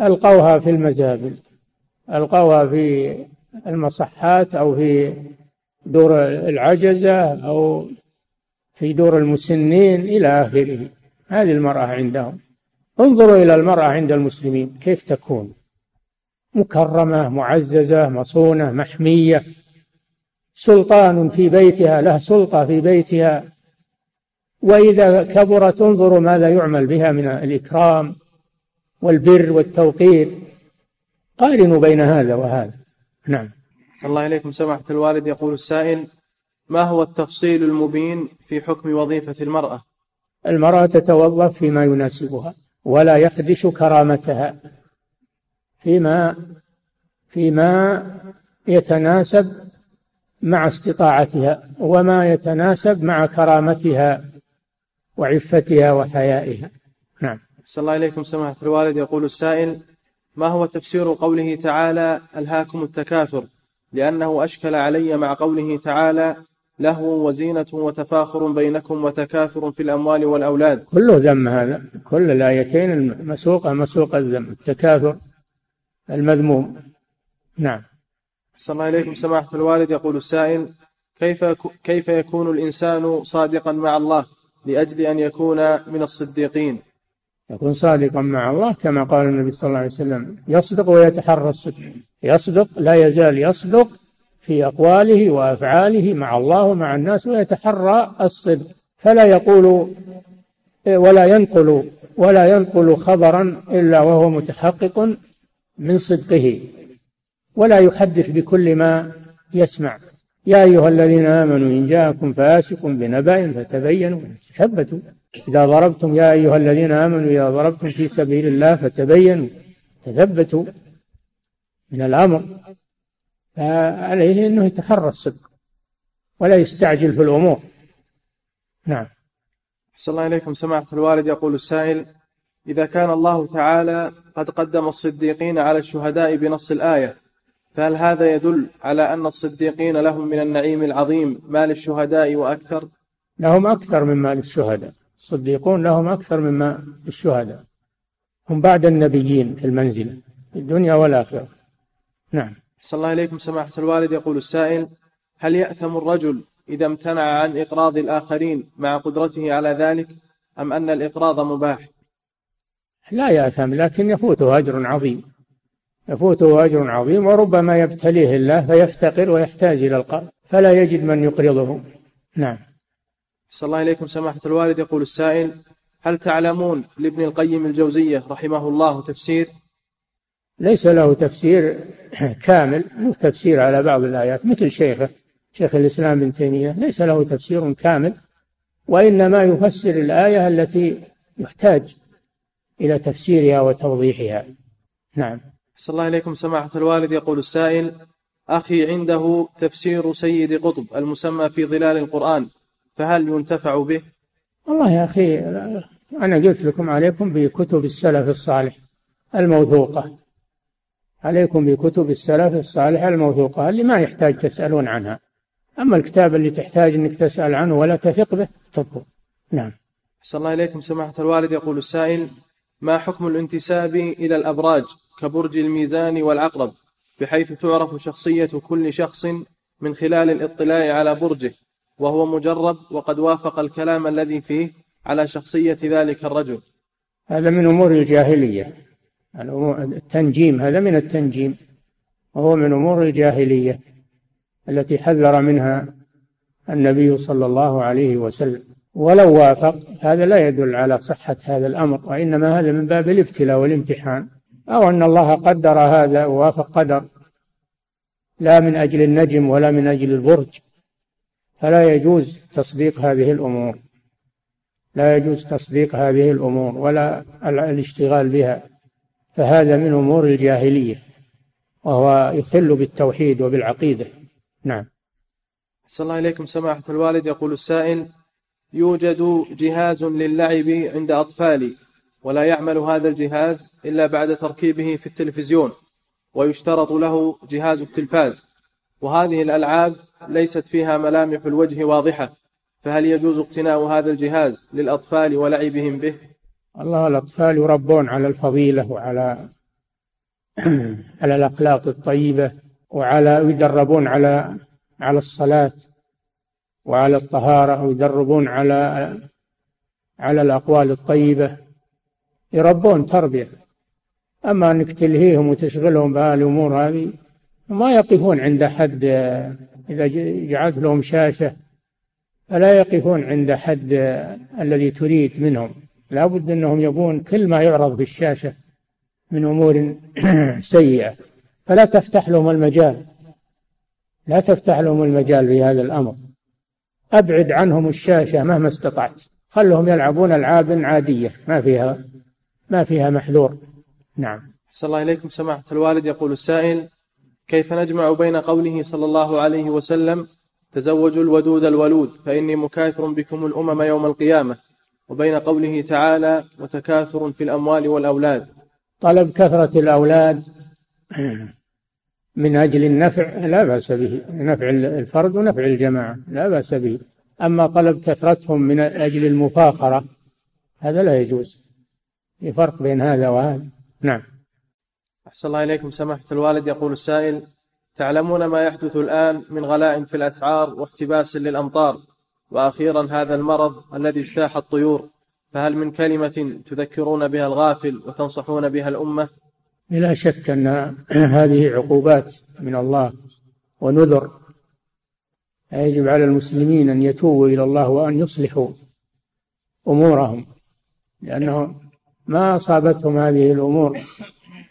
ألقوها في المزابل. ألقوها في المصحات أو في دور العجزة أو في دور المسنين إلى آخره. هذه المرأة عندهم. انظروا إلى المرأة عند المسلمين كيف تكون؟ مكرمة معززة مصونة محمية. سلطان في بيتها له سلطة في بيتها. وإذا كبرت انظروا ماذا يعمل بها من الإكرام والبر والتوقير. قارنوا بين هذا وهذا. نعم. أحسن الله إليكم سماحة الوالد يقول السائل ما هو التفصيل المبين في حكم وظيفة المرأة؟ المرأة تتوظف فيما يناسبها ولا يخدش كرامتها فيما فيما يتناسب مع استطاعتها وما يتناسب مع كرامتها وعفتها وحيائها. نعم. أحسن الله إليكم سماحة الوالد يقول السائل ما هو تفسير قوله تعالى ألهاكم التكاثر؟ لأنه أشكل علي مع قوله تعالى له وزينة وتفاخر بينكم وتكاثر في الأموال والأولاد. كله ذم هذا. كل الآيتين المسوقة مسوق الذم. التكاثر المذموم. نعم. أحسن الله إليكم. سماحة الوالد يقول السائل كيف كيف يكون الإنسان صادقا مع الله لأجل أن يكون من الصديقين؟ يكون صادقا مع الله كما قال النبي صلى الله عليه وسلم يصدق ويتحرى الصدق. يصدق لا يزال يصدق في أقواله وأفعاله مع الله ومع الناس ويتحرى الصدق. فلا يقول ولا ينقل ولا ينقل خبرا إلا وهو متحقق من صدقه. ولا يحدث بكل ما يسمع. يا أيها الذين آمنوا إن جاءكم فاسق بنبأ فتبينوا تثبتوا إذا ضربتم يا أيها الذين آمنوا إذا ضربتم في سبيل الله فتبينوا تثبتوا من الأمر فعليه أنه يتحرى الصدق ولا يستعجل في الأمور. نعم. أحسن الله إليكم. سماحة الوالد يقول السائل إذا كان الله تعالى قد قدم الصديقين على الشهداء بنص الآية فهل هذا يدل على أن الصديقين لهم من النعيم العظيم ما للشهداء وأكثر؟ لهم أكثر مما للشهداء الصديقون لهم أكثر مما للشهداء هم بعد النبيين في المنزلة في الدنيا والآخرة. نعم. أحسن الله إليكم سماحة الوالد. يقول السائل هل يأثم الرجل إذا امتنع عن إقراض الآخرين مع قدرته على ذلك أم أن الإقراض مباح؟ لا يأثم لكن يفوته أجر عظيم. يفوته أجر عظيم وربما يبتليه الله فيفتقر ويحتاج إلى القرض فلا يجد من يقرضه. نعم. صلى الله إليكم سماحة الوالد. يقول السائل هل تعلمون لابن القيم الجوزية رحمه الله تفسير؟ ليس له تفسير كامل له تفسير على بعض الآيات مثل شيخه شيخ الإسلام ابن تيمية. ليس له تفسير كامل وإنما يفسر الآية التي يحتاج إلى تفسيرها وتوضيحها. نعم. صلى الله إليكم سماحة الوالد. يقول السائل أخي عنده تفسير سيد قطب المسمى في ظلال القرآن. فهل ينتفع به؟ والله يا أخي أنا قلت لكم عليكم بكتب السلف الصالح الموثوقة. عليكم بكتب السلف الصالح الموثوقة اللي ما يحتاج تسألون عنها. أما الكتاب اللي تحتاج أنك تسأل عنه ولا تثق به اتركه نعم. صلى الله إليكم سماحة الوالد. يقول السائل ما حكم الانتساب إلى الأبراج كبرج الميزان والعقرب؟ بحيث تعرف شخصية كل شخص من خلال الاطلاع على برجه. وهو مجرب وقد وافق الكلام الذي فيه على شخصية ذلك الرجل. هذا من أمور الجاهلية. التنجيم هذا من التنجيم. وهو من أمور الجاهلية التي حذر منها النبي صلى الله عليه وسلم. ولو وافق هذا لا يدل على صحة هذا الأمر وإنما هذا من باب الابتلاء والامتحان. أو أن الله قدر هذا ووافق قدر. لا من أجل النجم ولا من أجل البرج. فلا يجوز تصديق هذه الأمور. لا يجوز تصديق هذه الأمور ولا الاشتغال بها. فهذا من أمور الجاهلية وهو يخل بالتوحيد وبالعقيدة. نعم. صلى الله إليكم سماحة الوالد. يقول السائل يوجد جهاز للعب عند أطفالي ولا يعمل هذا الجهاز إلا بعد تركيبه في التلفزيون ويشترط له جهاز التلفاز. وهذه الألعاب ليست فيها ملامح الوجه واضحة فهل يجوز اقتناء هذا الجهاز للأطفال ولعبهم به؟ الله الأطفال يربون على الفضيلة وعلى [clears throat] على الأخلاق الطيبة وعلى يدربون على على الصلاة وعلى الطهارة ويدربون على على الأقوال الطيبة. يربون تربية. أما أنك تلهيهم وتشغلهم بهالأمور هذه ما يقفون عند حد إذا جعلت لهم شاشة فلا يقفون عند حد الذي تريد منهم. لا بد أنهم يبون كل ما يعرض في الشاشة من أمور [clears throat] سيئة. فلا تفتح لهم المجال. لا تفتح لهم المجال في هذا الأمر. أبعد عنهم الشاشة مهما استطعت. خلهم يلعبون ألعاب عادية. ما فيها ما فيها محذور. نعم. صلى الله إليكم. سماحة الوالد يقول السائل كيف نجمع بين قوله صلى الله عليه وسلم تزوجوا الودود الولود فإني مكاثر بكم الأمم يوم القيامة وبين قوله تعالى وتكاثر في الأموال والأولاد طلب كثرة الأولاد من أجل النفع لا بأس به نفع الفرد ونفع الجماعة لا بأس به. أما طلب كثرتهم من أجل المفاخرة هذا لا يجوز. في فرق بين هذا وهذا. نعم. أحسن الله إليكم. سماحة الوالد يقول السائل تعلمون ما يحدث الآن من غلاء في الأسعار واحتباس للأمطار؟ وأخيرا هذا المرض الذي اجتاح الطيور فهل من كلمة تذكرون بها الغافل وتنصحون بها الأمة؟ لا شك أن هذه عقوبات من الله ونذر. يجب على المسلمين أن يتوبوا إلى الله وأن يصلحوا أمورهم لأنه ما أصابتهم هذه الأمور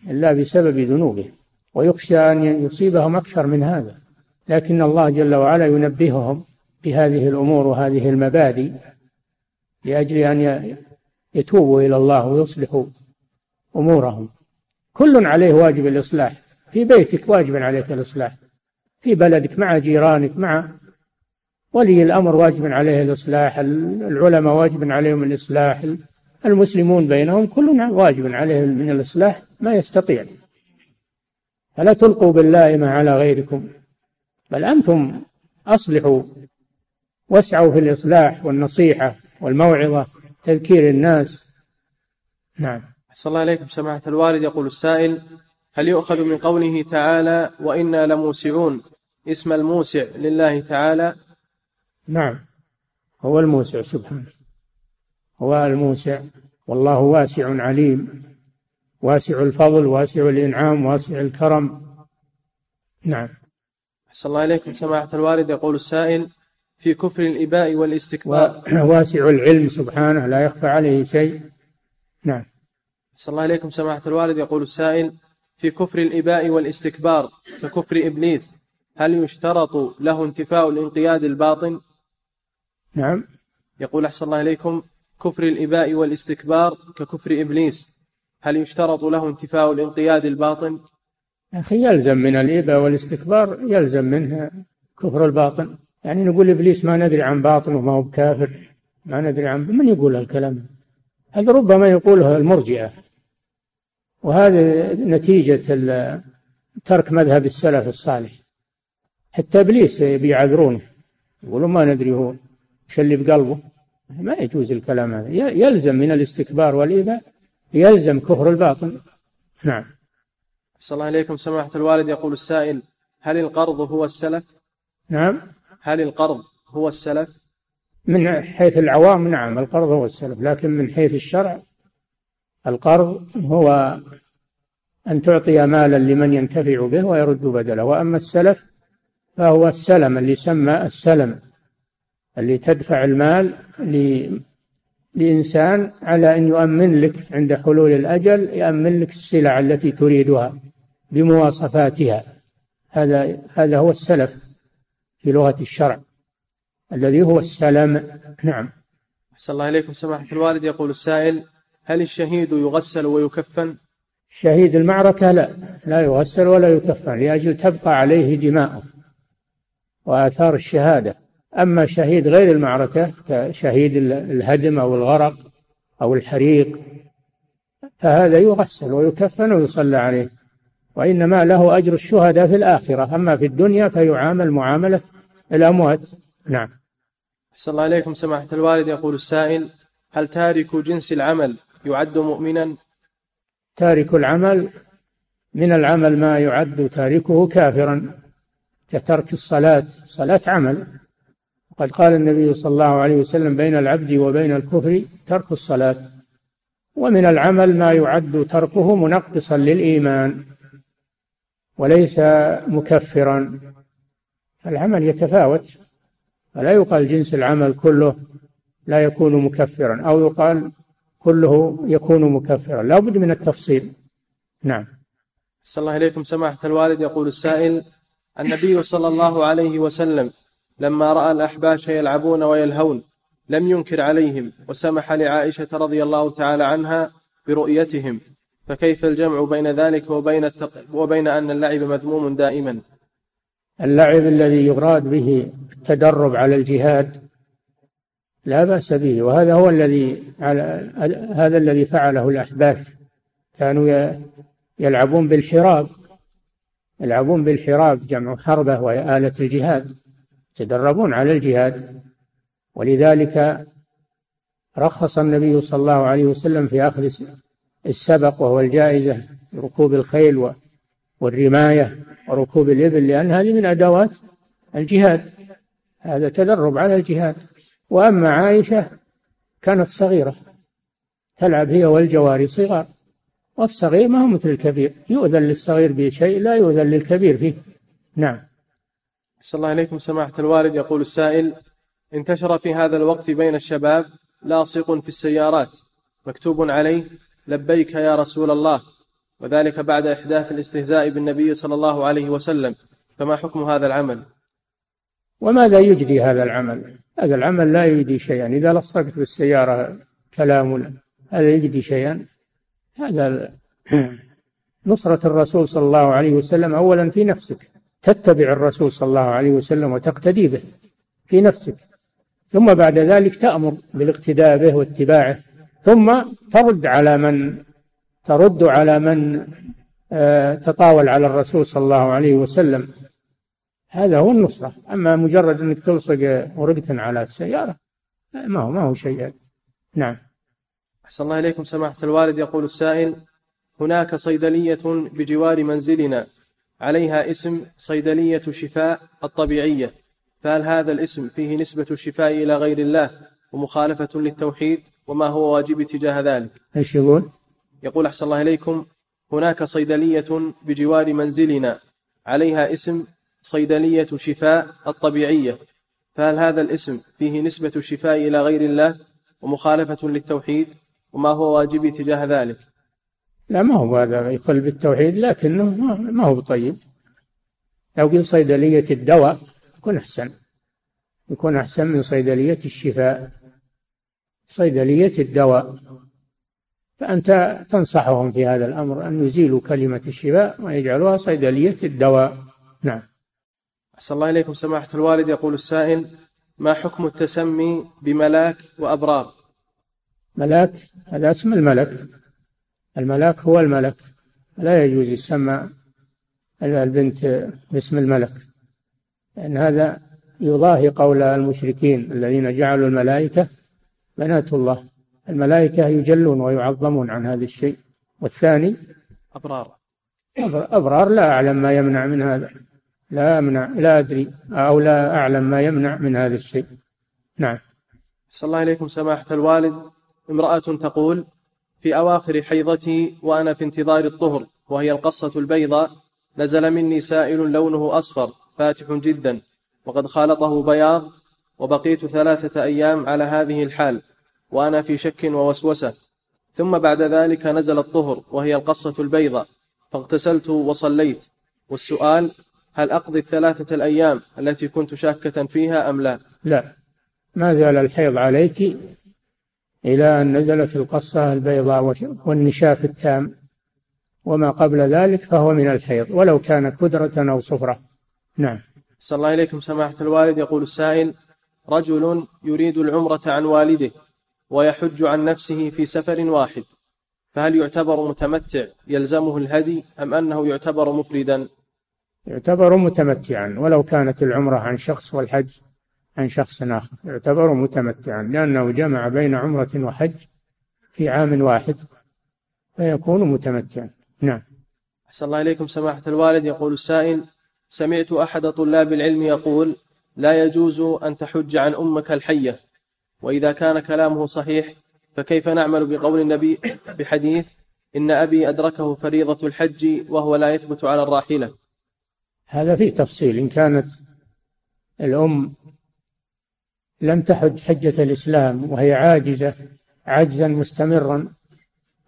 إلا بسبب ذنوبهم ويخشى أن يصيبهم أكثر من هذا. لكن الله جل وعلا ينبههم بهذه الأمور وهذه المبادئ لأجل أن يتوبوا إلى الله ويصلحوا أمورهم. كل عليه واجب الإصلاح. في بيتك واجب عليك الإصلاح. في بلدك مع جيرانك مع ولي الأمر واجب عليه الإصلاح. العلماء واجب عليهم الإصلاح. المسلمون بينهم كل واجب عليه من الإصلاح ما يستطيع. فلا تلقوا باللائمة على غيركم بل أنتم أصلحوا واسعوا في الإصلاح والنصيحة والموعظة تذكير الناس. نعم. أحسن الله إليكم سماحة الوالد. يقول السائل هل يؤخذ من قوله تعالى وإنا لموسعون؟ اسم الموسع لله تعالى. نعم هو الموسع سبحانه. هو الموسع. والله واسع عليم. واسع الفضل واسع الإنعام واسع الكرم. نعم. أحسن الله إليكم. سماحة الوالد يقول السائل في كفر الإباء والاستكبار. واسع العلم سبحانه لا يخفى عليه شيء. نعم. أحسن الله إليكم. سماحة الوالد يقول السائل في كفر الإباء والاستكبار ككفر إبليس هل يشترط له انتفاء الانقياد الباطن؟ نعم. يقول أحسن الله إليكم كفر الإباء والاستكبار ككفر إبليس. هل يشترط له انتفاء الانقياد الباطن؟ أخي يلزم من الإباء والاستكبار يلزم منها كفر الباطن. يعني نقول إبليس ما ندري عن باطن وما هو بكافر ما ندري عن من يقول هالكلام؟ هذا ربما يقوله المرجئة. وهذه نتيجة ترك مذهب السلف الصالح. حتى إبليس بيعذرونه يقولون ما ندري هو وش اللي بقلبه؟ ما يجوز الكلام هذا. يلزم من الاستكبار والإيذاء يلزم كفر الباطن نعم. صلى الله عليكم سماحة الوالد. يقول السائل هل القرض هو السلف؟ نعم. هل القرض هو السلف؟ من حيث العوام نعم القرض هو السلف لكن من حيث الشرع القرض هو أن تعطي مالا لمن ينتفع به ويرد بدله. وأما السلف فهو السلم اللي يسمى السلم. اللي تدفع المال لإنسان على أن يؤمن لك عند حلول الأجل يؤمن لك السلع التي تريدها بمواصفاتها. هذا هذا هو السلف في لغة الشرع الذي هو السلم. نعم. أحسن الله إليكم. سماحة الوالد يقول السائل هل الشهيد يغسل ويكفن؟ شهيد المعركة لا لا يغسل ولا يكفن لأجل تبقى عليه دماؤه وآثار الشهادة. أما شهيد غير المعركة كشهيد الهدم أو الغرق أو الحريق فهذا يغسل ويكفن ويصلى عليه. وإنما له أجر الشهداء في الآخرة أما في الدنيا فيعامل معاملة الأموات. نعم. أحسن الله إليكم سماحة الوالد. يقول السائل هل تارك جنس العمل يعد مؤمنا؟ تارك العمل من العمل ما يعد تاركه كافرا كترك الصلاة. الصلاة عمل. وقد قال النبي صلى الله عليه وسلم بين العبد وبين الكفر ترك الصلاة ومن العمل ما يعد تركه منقصا للإيمان وليس مكفرا. العمل يتفاوت فلا يقال جنس العمل كله لا يكون مكفرا أو يقال كله يكون مكفرا. لا بد من التفصيل. نعم. صلى الله إليكم سماحة الوالد يقول السائل النبي صلى الله عليه وسلم لما رأى الأحباش يلعبون ويلهون لم ينكر عليهم وسمح لعائشة رضي الله تعالى عنها برؤيتهم. فكيف الجمع بين ذلك وبين التق... وبين أن اللعب مذموم دائما؟ اللعب الذي يراد به التدرب على الجهاد لا بأس به وهذا هو الذي على هذا الذي فعله الأحباش. كانوا يلعبون بالحراب يلعبون بالحراب جمع حربة وهي آلة الجهاد. يتدربون على الجهاد. ولذلك رخص النبي صلى الله عليه وسلم في أخذ السبق وهو الجائزة ركوب الخيل والرماية وركوب الإبل لأن هذه من أدوات الجهاد. هذا تدرب على الجهاد. وأما عائشة كانت صغيرة تلعب هي والجواري صغار والصغير ما هو مثل الكبير يؤذن للصغير بشيء لا يؤذن للكبير فيه. نعم. صلى الله عليكم سماحة الوالد. يقول السائل انتشر في هذا الوقت بين الشباب لاصق في السيارات مكتوب عليه لبيك يا رسول الله. وذلك بعد إحداث الاستهزاء بالنبي صلى الله عليه وسلم. فما حكم هذا العمل؟ وماذا يجدي هذا العمل؟ هذا العمل لا يجدي شيئا. إذا لصقت في السيارة كلام هذا يجدي شيئا؟ هذا [clears throat] نصرة الرسول صلى الله عليه وسلم أولا في نفسك. تتبع الرسول صلى الله عليه وسلم وتقتدي به في نفسك. ثم بعد ذلك تأمر بالاقتداء به واتباعه. ثم ترد على من؟ ترد على من آه، تطاول على الرسول صلى الله عليه وسلم. هذا هو النصرة. أما مجرد أنك تلصق ورقة على السيارة ما هو ما هو شيء. نعم. أحسن الله إليكم. سماحة الوالد يقول السائل هناك صيدلية بجوار منزلنا. عليها اسم صيدلية شفاء الطبيعية فهل هذا الاسم فيه نسبة الشفاء إلى غير الله ومخالفة للتوحيد وما هو واجب تجاه ذلك إيش يقول؟ يقول أحسن الله إليكم هناك صيدلية بجوار منزلنا عليها اسم صيدلية شفاء الطبيعية فهل هذا الاسم فيه نسبة الشفاء إلى غير الله ومخالفة للتوحيد وما هو واجبي تجاه ذلك لا ما هو هذا يخل بالتوحيد لكنه ما هو طيب. لو قلت صيدلية الدواء يكون أحسن. يكون أحسن من صيدلية الشفاء. صيدلية الدواء. فأنت تنصحهم في هذا الأمر أن يزيلوا كلمة الشفاء ويجعلوها صيدلية الدواء. نعم. أحسن الله إليكم. سماحة الوالد يقول السائل ما حكم التسمي بملاك وأبرار؟ ملاك هذا اسم الملك. الملاك هو الملك. لا يجوز يسمى البنت باسم الملك. لأن هذا يضاهي قول المشركين الذين جعلوا الملائكة بنات الله. الملائكة يجلون ويعظمون عن هذا الشيء. والثاني أبرار. أبرار لا أعلم ما يمنع من هذا. لا أمنع لا أدري أو لا أعلم ما يمنع من هذا الشيء. نعم. صلى الله عليكم سماحة الوالد. امرأة تقول في أواخر حيضتي وأنا في انتظار الطهر وهي القصة البيضاء نزل مني سائل لونه أصفر فاتح جدا وقد خالطه بياض وبقيت ثلاثة أيام على هذه الحال وأنا في شك ووسوسة. ثم بعد ذلك نزل الطهر وهي القصة البيضاء فاغتسلت وصليت. والسؤال هل أقضي الثلاثة الأيام التي كنت شاكة فيها أم لا؟ لا. ما زال الحيض عليك إلى أن نزلت القصة البيضاء والنشاف التام. وما قبل ذلك فهو من الحيض ولو كان كدرة أو صفرة. نعم. صلى الله إليكم سماحة الوالد. يقول السائل رجل يريد العمرة عن والده ويحج عن نفسه في سفر واحد فهل يعتبر متمتع يلزمه الهدي أم أنه يعتبر مفردا؟ يعتبر متمتعا ولو كانت العمرة عن شخص والحج عن شخص آخر يعتبر متمتعا لأنه جمع بين عمرة وحج في عام واحد فيكون متمتعا. نعم. أحسن الله إليكم سماحة الوالد. يقول السائل سمعت أحد طلاب العلم يقول لا يجوز أن تحج عن أمك الحية وإذا كان كلامه صحيح فكيف نعمل بقول النبي [coughs] بحديث إن أبي أدركه فريضة الحج وهو لا يثبت على الراحلة؟ هذا فيه تفصيل. إن كانت الأم لم تحج حجة الإسلام وهي عاجزة عجزا مستمرا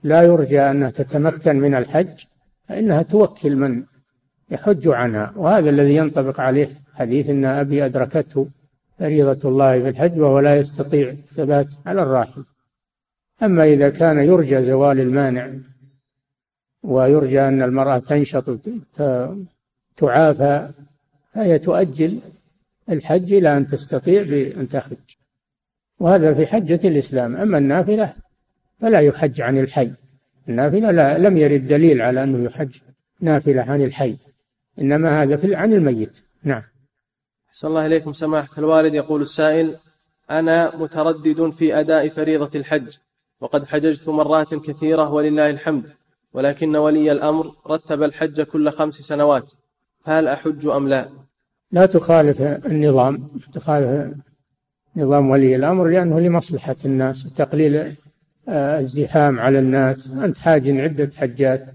لا يرجى أنها تتمكن من الحج فإنها توكل من يحج عنها. وهذا الذي ينطبق عليه حديث أن أبي أدركته فريضة الله في الحج وهو لا يستطيع الثبات على الراحل. أما إذا كان يرجى زوال المانع ويرجى أن المرأة تنشط تعافى فهي تؤجل الحج إلى أن تستطيع بأن تحج وهذا في حجة الإسلام. أما النافلة فلا يحج عن الحي. النافلة لا لم يرد دليل على أنه يحج نافلة عن الحي. إنما هذا في عن الميت. نعم. صلى الله إليكم. سماحة الوالد يقول السائل أنا متردد في أداء فريضة الحج وقد حججت مرات كثيرة ولله الحمد ولكن ولي الأمر رتب الحج كل خمس سنوات فهل أحج أم لا؟ لا تخالف النظام تخالف نظام ولي الأمر لأنه لمصلحة الناس تقليل آه، الزحام على الناس. أنت حاج عدة حجات.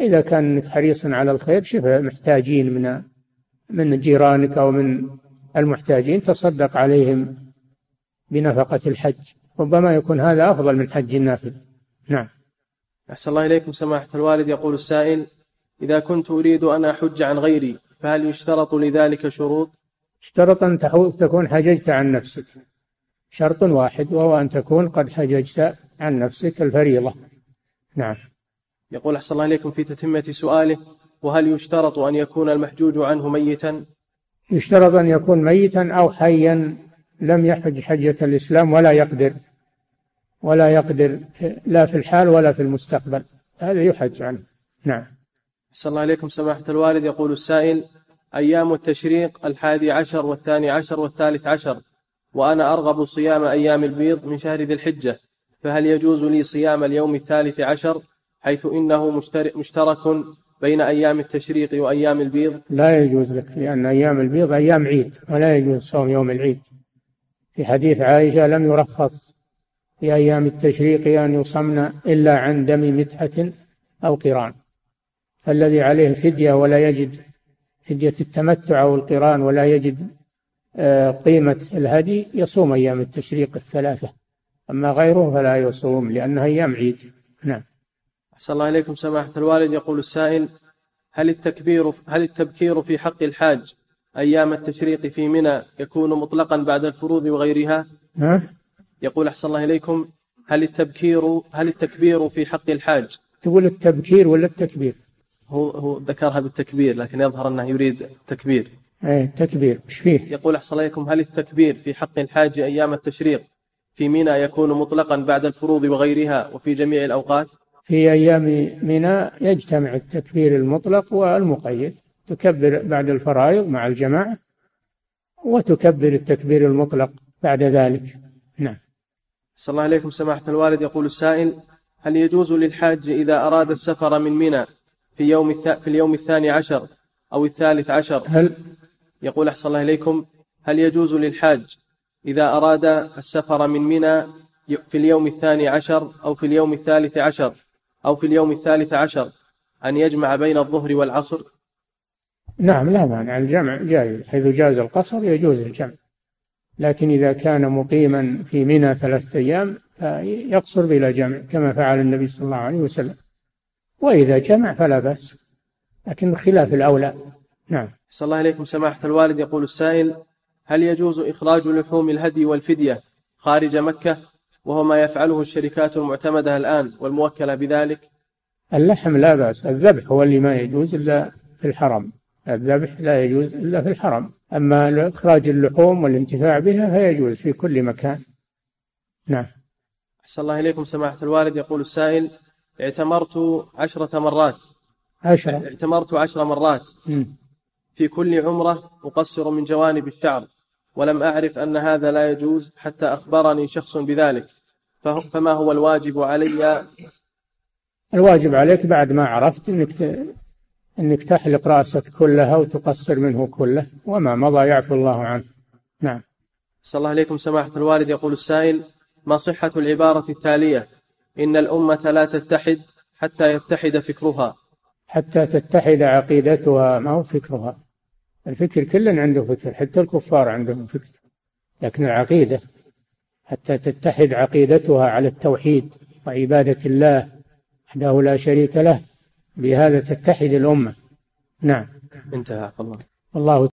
إذا كان حريصا على الخير شوف محتاجين من من جيرانك أو من المحتاجين تصدق عليهم بنفقة الحج. ربما يكون هذا أفضل من حج النافل نعم. أحسن الله إليكم سماحة الوالد. يقول السائل إذا كنت أريد أن أحج عن غيري فهل يشترط لذلك شروط؟ اشترط أن تكون حججت عن نفسك. شرط واحد وهو أن تكون قد حججت عن نفسك الفريضة. نعم. يقول أحسن الله إليكم في تتمة سؤاله وهل يشترط أن يكون المحجوج عنه ميتا؟ يشترط أن يكون ميتا أو حيا لم يحج حجة الإسلام ولا يقدر. ولا يقدر لا في الحال ولا في المستقبل. هذا يحج عنه. نعم. أحسن الله إليكم سماحة الوالد. يقول السائل أيام التشريق الحادي عشر والثاني عشر والثالث عشر وأنا أرغب صيام أيام البيض من شهر ذي الحجة فهل يجوز لي صيام اليوم الثالث عشر؟ حيث إنه مشترك بين أيام التشريق وأيام البيض. لا يجوز لك لأن أيام البيض أيام عيد ولا يجوز صوم يوم العيد. في حديث عائشة لم يرخص في أيام التشريق أن يصمن إلا عن دم متحة أو قران. فالذي عليه فدية ولا يجد فدية التمتع أو القران ولا يجد آه، قيمة الهدي يصوم أيام التشريق الثلاثة أما غيره فلا يصوم لأنها أيام عيد نعم أحسن الله إليكم سماحة الوالد يقول السائل هل التكبير هل التبكير في حق الحاج أيام التشريق في منى يكون مطلقا بعد الفروض وغيرها؟ ها؟ يقول أحسن الله إليكم هل التبكير هل التكبير في حق الحاج تقول التبكير ولا التكبير؟ هو هو ذكرها بالتكبير لكن يظهر أنه يريد التكبير. إيه التكبير. إيش فيه؟ يقول أحسن إليكم هل التكبير في حق الحاج أيام التشريق؟ في منى يكون مطلقا بعد الفروض وغيرها وفي جميع الأوقات؟ في أيام منى يجتمع التكبير المطلق والمقيد. تكبر بعد الفرائض مع الجماعة وتكبر التكبير المطلق بعد ذلك. نعم. صلى الله عليكم سماحة الوالد. يقول السائل هل يجوز للحاج إذا أراد السفر من منى في يوم الث... في اليوم الثاني عشر أو الثالث عشر. هل يقول أحسن الله إليكم هل يجوز للحاج إذا أراد السفر من منى في اليوم الثاني عشر أو في اليوم الثالث عشر أو في اليوم الثالث عشر أن يجمع بين الظهر والعصر؟ نعم لا مانع. الجمع جائز. حيث جاز القصر يجوز الجمع. لكن إذا كان مقيما في منى ثلاثة أيام فيقصر بلا جمع كما فعل النبي صلى الله عليه وسلم. وإذا جمع فلا بأس لكن خلاف الأولى. نعم. صلى الله عليكم سماحة الوالد يقول السائل هل يجوز إخراج لحوم الهدي والفدية خارج مكة؟ وهو ما يفعله الشركات المعتمدة الآن والموكلة بذلك؟ اللحم لا بأس الذبح هو اللي ما يجوز إلا في الحرم. الذبح لا يجوز إلا في الحرم. أما إخراج اللحوم والانتفاع بها فيجوز في كل مكان. نعم. أحسن الله إليكم. سماحة الوالد يقول السائل اعتمرت عشرة مرات. عشرة. اعتمرت عشر مرات. في كل عمرة أقصر من جوانب الشعر ولم أعرف أن هذا لا يجوز حتى أخبرني شخص بذلك. فما هو الواجب علي؟ الواجب عليك بعد ما عرفت أنك أنك تحلق رأسك كلها وتقصر منه كله وما مضى يعفو الله عنه. نعم. صلى الله عليكم سماحة الوالد. يقول السائل ما صحة العبارة التالية؟ إن الأمة لا تتحد حتى يتحد فكرها. حتى تتحد عقيدتها ما هو فكرها. الفكر كل عنده فكر حتى الكفار عندهم فكر. لكن العقيدة حتى تتحد عقيدتها على التوحيد وعبادة الله وحده لا شريك له بهذا تتحد الأمة. نعم. انتهى. الله. والله